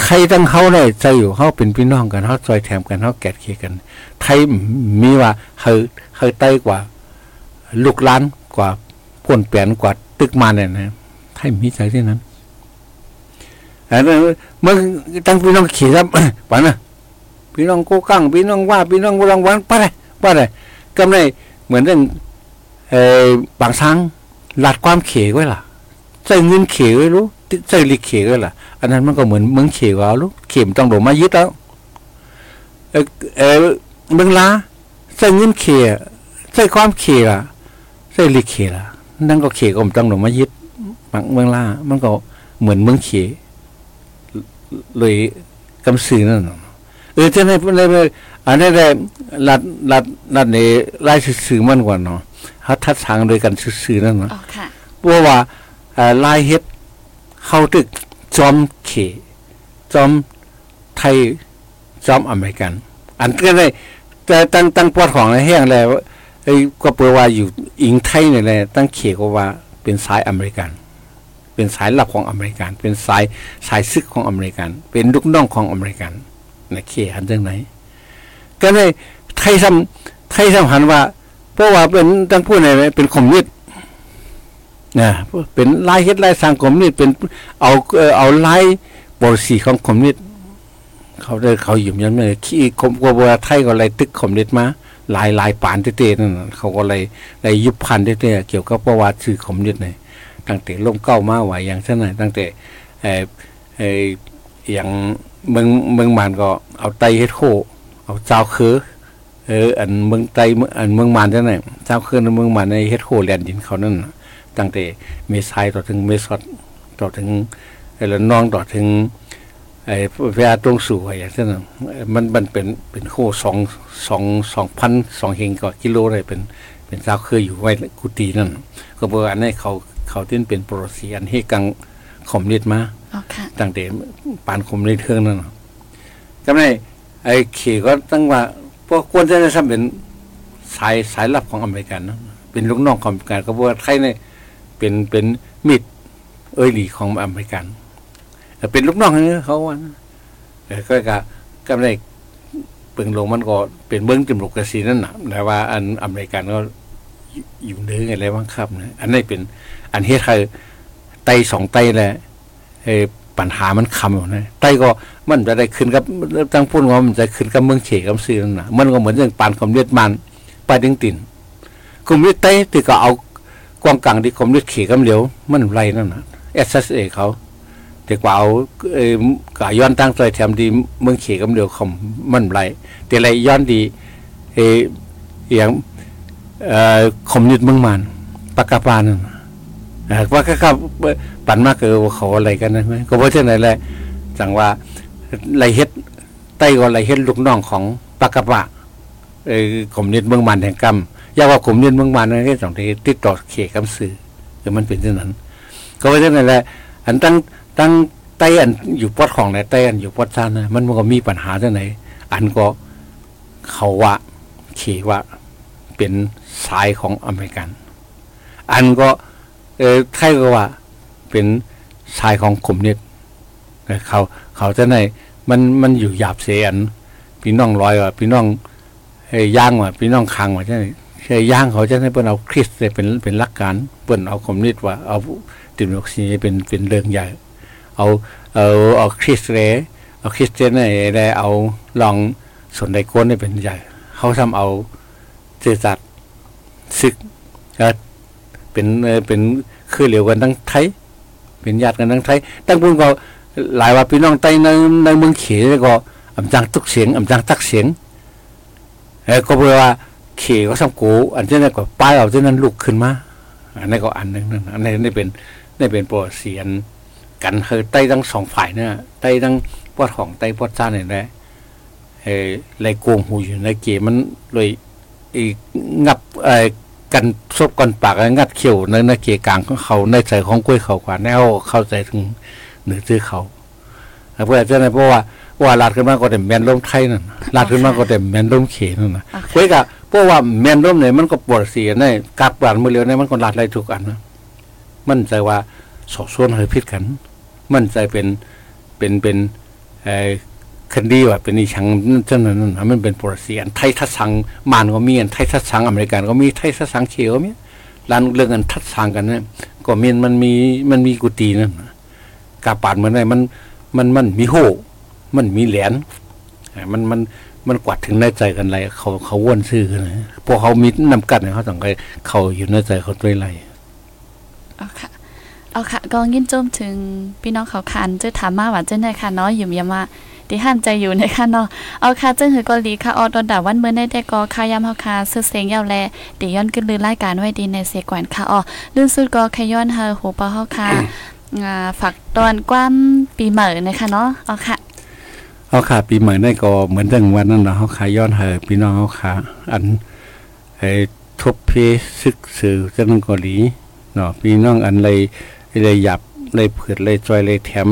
ไทยตั้งเขาได้ใจอยู่เขาเป็นพี่น้องกันเขาซอยแถมกันเขาแกดเคียกัน ไทยมีว่าเขาเขาไตกว่า ลูกหล้านกว่าพ่นเปลี่ยนกว่าตึกมาเนี่ยนะไทยมีใจที่นั้น อันนั้นมึงตั้งพี่น้องขี่ครับปะนะพี่น้องโกกังพี่น้องว่าพี่น้องรังวันปะเลยปะเลยกำไรเหมือนเรื่องเออบางช้งหลัดความเขไว้ล่ะใส่เงินเขไว้รู้ใส่ลิเขไว้ล่ะ อันนั้นมันก็เหมือนเมืองเขว่ารู้เข็มต้องโดดมายึดแล้วเออเออเมืองลาใส่เงินเขใส่ความเขล่ะใส่ลิเขล่ะนั่นก็เขก็ต้องโดดมายึดบางเมืองลามันก็เหมือนเมืองเข เลยกำสื่อนั่นน่ะเออจะในในอันนี้ได้รัดรัดรัดในไล่สื่อมันกว่าเนาะเขาทัดทางโดยกันสื่อนั่นเนาะอ๋อค่ะเพราะว่าเอ่อลายเฮ็ดเข้าตึกจอมเขจอมไทยจอมอเมริกัน อันก็ได้แต่ตั้งตั้งปอดของในแห้งแล้วไอ้ก็เปลว่าอยู่อิงไทยนี่แหละตั้งเขก็ว่าเป็นสายอเมริกัน เป็นสายลับของอเมริกัน เป็นสายสายซึกของอเมริกัน เป็นลูกน้องของอเมริกันในเขหันจังไหน ก็เลยไทยซ้ำไทยซ้ำหันว่า เพราะว่าเป็นตั้งผู้ไหนเป็นคอมมิวนิสต์นะเป็นลายเฮ็ดลายสร้างคอมมิวนิสต์เป็นเอาเออเอาลายบริสีของคอมมิวนิสต์เขาได้เขาอยู่ยันเลยขี้คมกว่าไทยก็เลยตึกคอมมิวนิสต์มาลายลายปานเต้ๆนั่นน่ะเขาก็เลยเลยยุบพันเต้ๆเกี่ยวกับประวัติชื่อคอมมิวนิสต์เนี่ย ตั้งแต่ล่มเก้ามาไหวอย่างเช่นนั้นตั้งแต่เออเอออย่างเมืองเมืองมานก็เอาไตเฮ็ดโคเอาเจ้าคือเอออันเมืองไตอันเมืองมานเท่านั้นเจ้าคือในเมืองมานในเฮ็ดโคแลนดินเขานั่นตั้งแต่เมษายต่อถึงเมษอดต่อถึงเออแล้วน้องต่อถึงเออ้เวลาตรงสู่อย่างเช่นมันมันเป็นเป็นโคสองสองสองพันสองเฮงก็กิโลเลยเป็นเป็นเจ้าเคยอยู่ไว้กุฏินั่น ก็บอกอันนี้เขา เขาที่เป็นโปรสีอันให้กังคอมนิดมาตั้งแต่ปานคอมนิดเครื่องนั่นก็ไม่ไอ้เขก็ตั้งว่าพวกควรจะได้ทำเป็นสายสายลับของอเมริกันนะเป็นลูกน้องของอเมริกันก็บอกว่าไทยเนี่ยเป็นเป็นมิดเอ้ยหลีของอเมริกันเป็นลูกน้องนี่เขาว่าก็กะก็ไม่เปิงลงมันก็เป็นเบื้องจมูกกระสีนั่นนะแต่ว่าอันอเมริกันก็อยู่เนื้ออะไรบ้างครับนะอันนี้เป็น อันเฮ็ดคือไตสองไตแหละเอปัญหามันคำอยู่นะไตก็มันจะได้ขึ้นกับตั้งพูดว่ามันจะขึ้นกับเมืองเฉกับซื้อนั่นนะมันก็เหมือนอย่างปานคอมเลียดมันไปดึงตินคอมเลียดไตที่ก็เอากวางกลางที่คอมเลียดเขกับเหลียวมันไรนั่นนะเอสเอสเอเขาแต่กว่าเอาเออกย้อนตั้งใจแถมดีเมืองเขกับเหลียวคอมมันไรแต่ไรย้อนดีเออย่างเอ่อคอมเลียดเมืองมันปากกาปานั่น ว่าก็ครับปันมากเออเขาอะไรกันนะไหมก็เพราะเช่นไรแหละจังว่าไรเฮ็ดไต้ก็ไรเฮ็ดลูกน้องของปากกะปะเออขมนิดเมืองมันแห่งกรรมยาว่าขมนิดเมืองมันนั่นก็สองที่ติดต่อเขกำสื่อคือมันเป็นเช่นนั้น ก็เพราะเช่นไรแหละอันตั้งตั้งไต้อันอยู่ปอดของไหนไต้อันอยู่ปอดซ่านนะมันมันก็มีปัญหาที่ไหนอันก็เขาว่าเขว่าเป็นสายของอเมริกัน อันก็ เออใครก็ว่า เป็นชายของขมนิดเขาเขาจะไหนมันมันอยู่หยาบเสียนพี่น้องลอยว่าพี่น้องเฮ้ย่างว่าพี่น้องคังว่าใช่ไหมเฮยย่างเขาจะให้เปิ้นเอาคริสเลยเป็นเป็นหลักการเปิ้นเอาคมนิดว่าเอาติมอกซีเป็นเป็นเรื่องใหญ่ เอาเอาเอาคริสเลยเอาคริสเตียนได้เอาลองส่วนใดก้นได้เป็นใหญ่ เขาทำเอาเจสัตศึก เป็นเป็นคือเหลียวกันทั้งไทย เป็นญาติกันทั้งไทย ตั้งพุ่นก็หลายว่าพี่น้องไต้ในในเมืองเขยก็อำจังทุกเสียงอำจังตักเสียงเออก็เปลว่าเขก็สำกูอันที่นั่นก็ป้ายเอาที่นั้นลุกขึ้นมาอันนี้ก็อันนึงนั่นอันนี้นี่เป็นนี่เป็นปรเสียนกันคือไต้ทั้งสองฝ่ายเนี่ยไต้ทั้งปอดของไต้ปอดซ่าเนี่ยแหละเออไรโกงหูอยู่ในเกมันเลยอีงับเออ กันซบกันปากงัดเขียวในในเกียกลางของเขาในใจของกล้วยเขากว่าแนวเข้าใจถึงหนือซื้อเขาเพื่อจะในเพราะว่าว่าลาดขึ้นมาก็เต็มแมนล้มไทยนั่นลาดขึ้นมาก็เต็มแมนล้มเขนั่นนะเพื่อกะเพราะว่าแมนล้มเนี่ยมันก็ปวดเสียในกาบปานมือเลียวในมันก็ลาดไรทุกอันนะมันใจว่าสอบส่วนเฮยพิษกัน มันใจเป็นเป็นเป็นเอ คันดีว่าเป็นอีชังนั่นนั่นมันเป็นปรสีอันไทยทัศสังมานก็มีอันไทยทัศสังอเมริกันก็มีไทยทัศสังเขียวมีร้านเรื่องอันทัศสังกันเนี่ยก็มีมันมีมันมีกุฏินั่นกาปานเหมือนไงมันมันมันมีโหมันมีเหรียญมันมันมันกวัดถึงในใจกันไรเขาเขาว่นซื่อกันนะพวกเขามีนำกัดเนี่ยเขาต้องไปเขาอยู่ในใจเขาด้วยไรเอาค่ะเอาค่ะก็ยินจมถึงพี่น้องเขาคันจะถามมาว่าเจ้าไหนค่ะนาะอยู่ยามา ที่ห้ามใจอยู่ในค่ะเนาะเอาค่ะจึงหือก็ลีค่ะออดอนดาวันเมื่อในแต่ก็ค่ายามเฮาค่ะซื้อเสียงยาวแลเดี๋ยวย้อนขึ้นลือรายการไว้ดีในเสกวนค่ะอ๋อลื่นสุดก็ขย้อนเฮาหูปอเฮาค่ะอ่าฝากตอนกว้ามปีใหม่นะคะเนาะเอาค่ะเอาค่ะปีใหม่ได้ก็เหมือนเรื่องวันนั้นเนาะเฮาขายย้อนเฮาพี่น้องเฮาค่ะอันไอ้ทบเพซึกสื่อจังก็หลีเนาะพี่น้องอันเลยเลยหยับเลยเผือดเลยจอยเลยแถม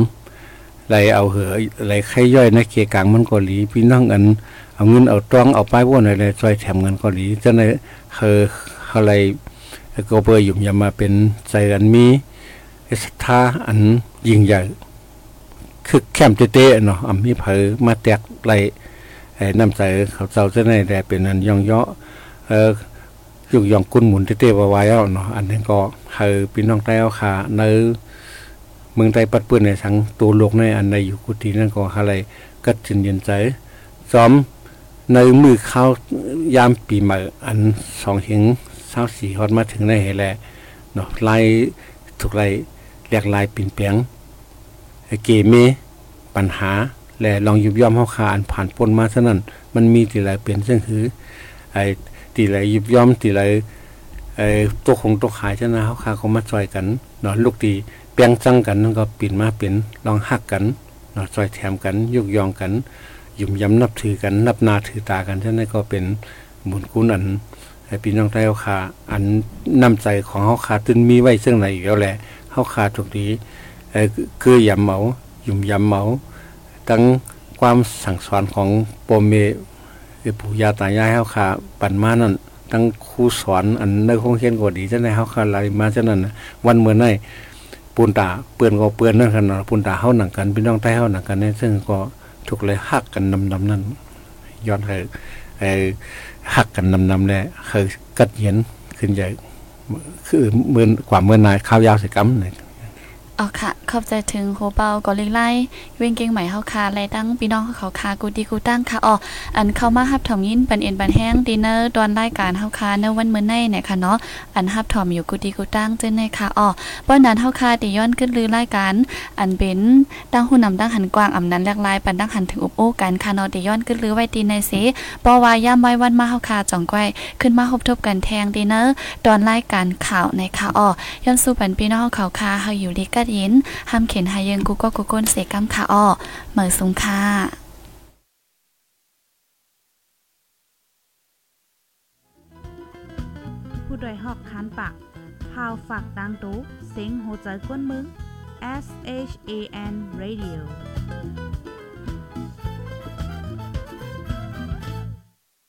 ไรเอาเหอไรไข่ย่อยในเกียกลางมันก็หลีพี่น้องอันเอาเงินเอาตรองเอาป้ายว่นอะไรซอยแถมเงินก็หลีจะในเฮออะไรก็เบอร์อยู่ยามาเป็นใจอันมีศรัทธาอันยิ่งใหญ่คือแคมเตะเนาะอำมีเผอมาแตกไรไอ้น้ำใจเขาเจ้าจะในแต่เป็นอันย่องยาะเออยุกยองกุนหมุนเตะๆไว้แล้วเนาะอันนี้ก็เฮอพี่น้องใต้เอาขาเนื้อ มืองไทยปัดเปื้นในสังตัวโลกในอันใดอยู่กุฏินั่นก็อะไรก็จินเย็นใจซ้อมในมือเข้ายามปีใหม่อันสองหิงเศร้าสี่ฮอดมาถึงในเหแลเนาะลายถูกลายเรียกลายปิ่นเปียงเกเมปัญหา และลองยุบย่อมเฮาคาอันผ่านพ้นมาซะนั้นมันมีตีหลายเปลี่ยนซึ่งคือไอ้ตีหลายยุบย่อมตีหลายไอ้ตัวคงตัวขายชนะเฮาคาเขามาจอยกันเนาะลูกตี ปียงจังกันก็ปิ่นมาเป็นลองหักกันเนาะซอยแถมกันยกยองกันยุ่มยำนับถือกันนับนาถือตากันฉะนั้นก็เป็นบุญคุณอันให้พี่น้องไทยเฮาคาอันน้ำใจของเฮาคาตึนมีไว้ซึ่งไหนอยู่แล้วแหละเฮาคาตรงนี้เอ่อคือยำเหมายุ่มยำเหมาทั้งความสั่งสอนของปมเมปู่ย่าตายายเฮาคาปันมานั่นทั้งครูสอนอันในโรงเรียนก็ดีจังได๋เฮาคาไล่มาจังนั้นวันเมื่อไหน ปูนตาเปื้อนก็เปือนนั่นกันาะปูนตาเฮาหนังกันพี่น้องใต้เฮาหนังกันเนี่ยซึ่งก็ถูกเลยหักกันนำๆนั่นย้อนให้ไอ้หักกันนำๆเลยเคยกัดเย็นขึ้นใหญ่คือเมื่อนกว่าเมื่อนายข้าวยาวใส่กัมเนี่ยอ๋อค่ะ ขอบใจถึงโฮเปากอลิงไล่เว้งเก่งใหม่เฮาคาไล่ตั้งพี่น้องเขาคากูดีกูตั้งค่ะอ๋ออันเข้ามาฮับถอมยินปันเอ็นปันแห้งดินเนอร์ตอนรายการเฮาคาในวันมื้อในเนี่ยค่ะเนาะอันฮับถอมอยู่กูดีกูตั้งเจ้าในค่ะอ๋อป้อนนั้นเฮาคาติย้อนขึ้นลือรายการอันเป็นตั้งหุ่นนำตั้งหันกว้างอำนั้นแลกลายปันตั้งหันถึงอุบโอ้กันค่ะเนาะติย้อนขึ้นลือไว้ตีในเสเพราะว่าย่ามไว้วันมาเฮาคาจ่องก้อยขึ้นมาพบทบกันแทงดินเนอร์ตอนรายการข่าวในค่ะอ๋อย้อนสู่ปันพี่น้องเขาคาเฮาอยู่ดีกัดยินห้ามเข็นหายังกูก็กูก้นเสกำค่ะอ้อเหมือสุงค่ะผู้ดยหอกคันปากพาวฝากดังตู้เซ็งโหใจกวนมึง S H A N Radio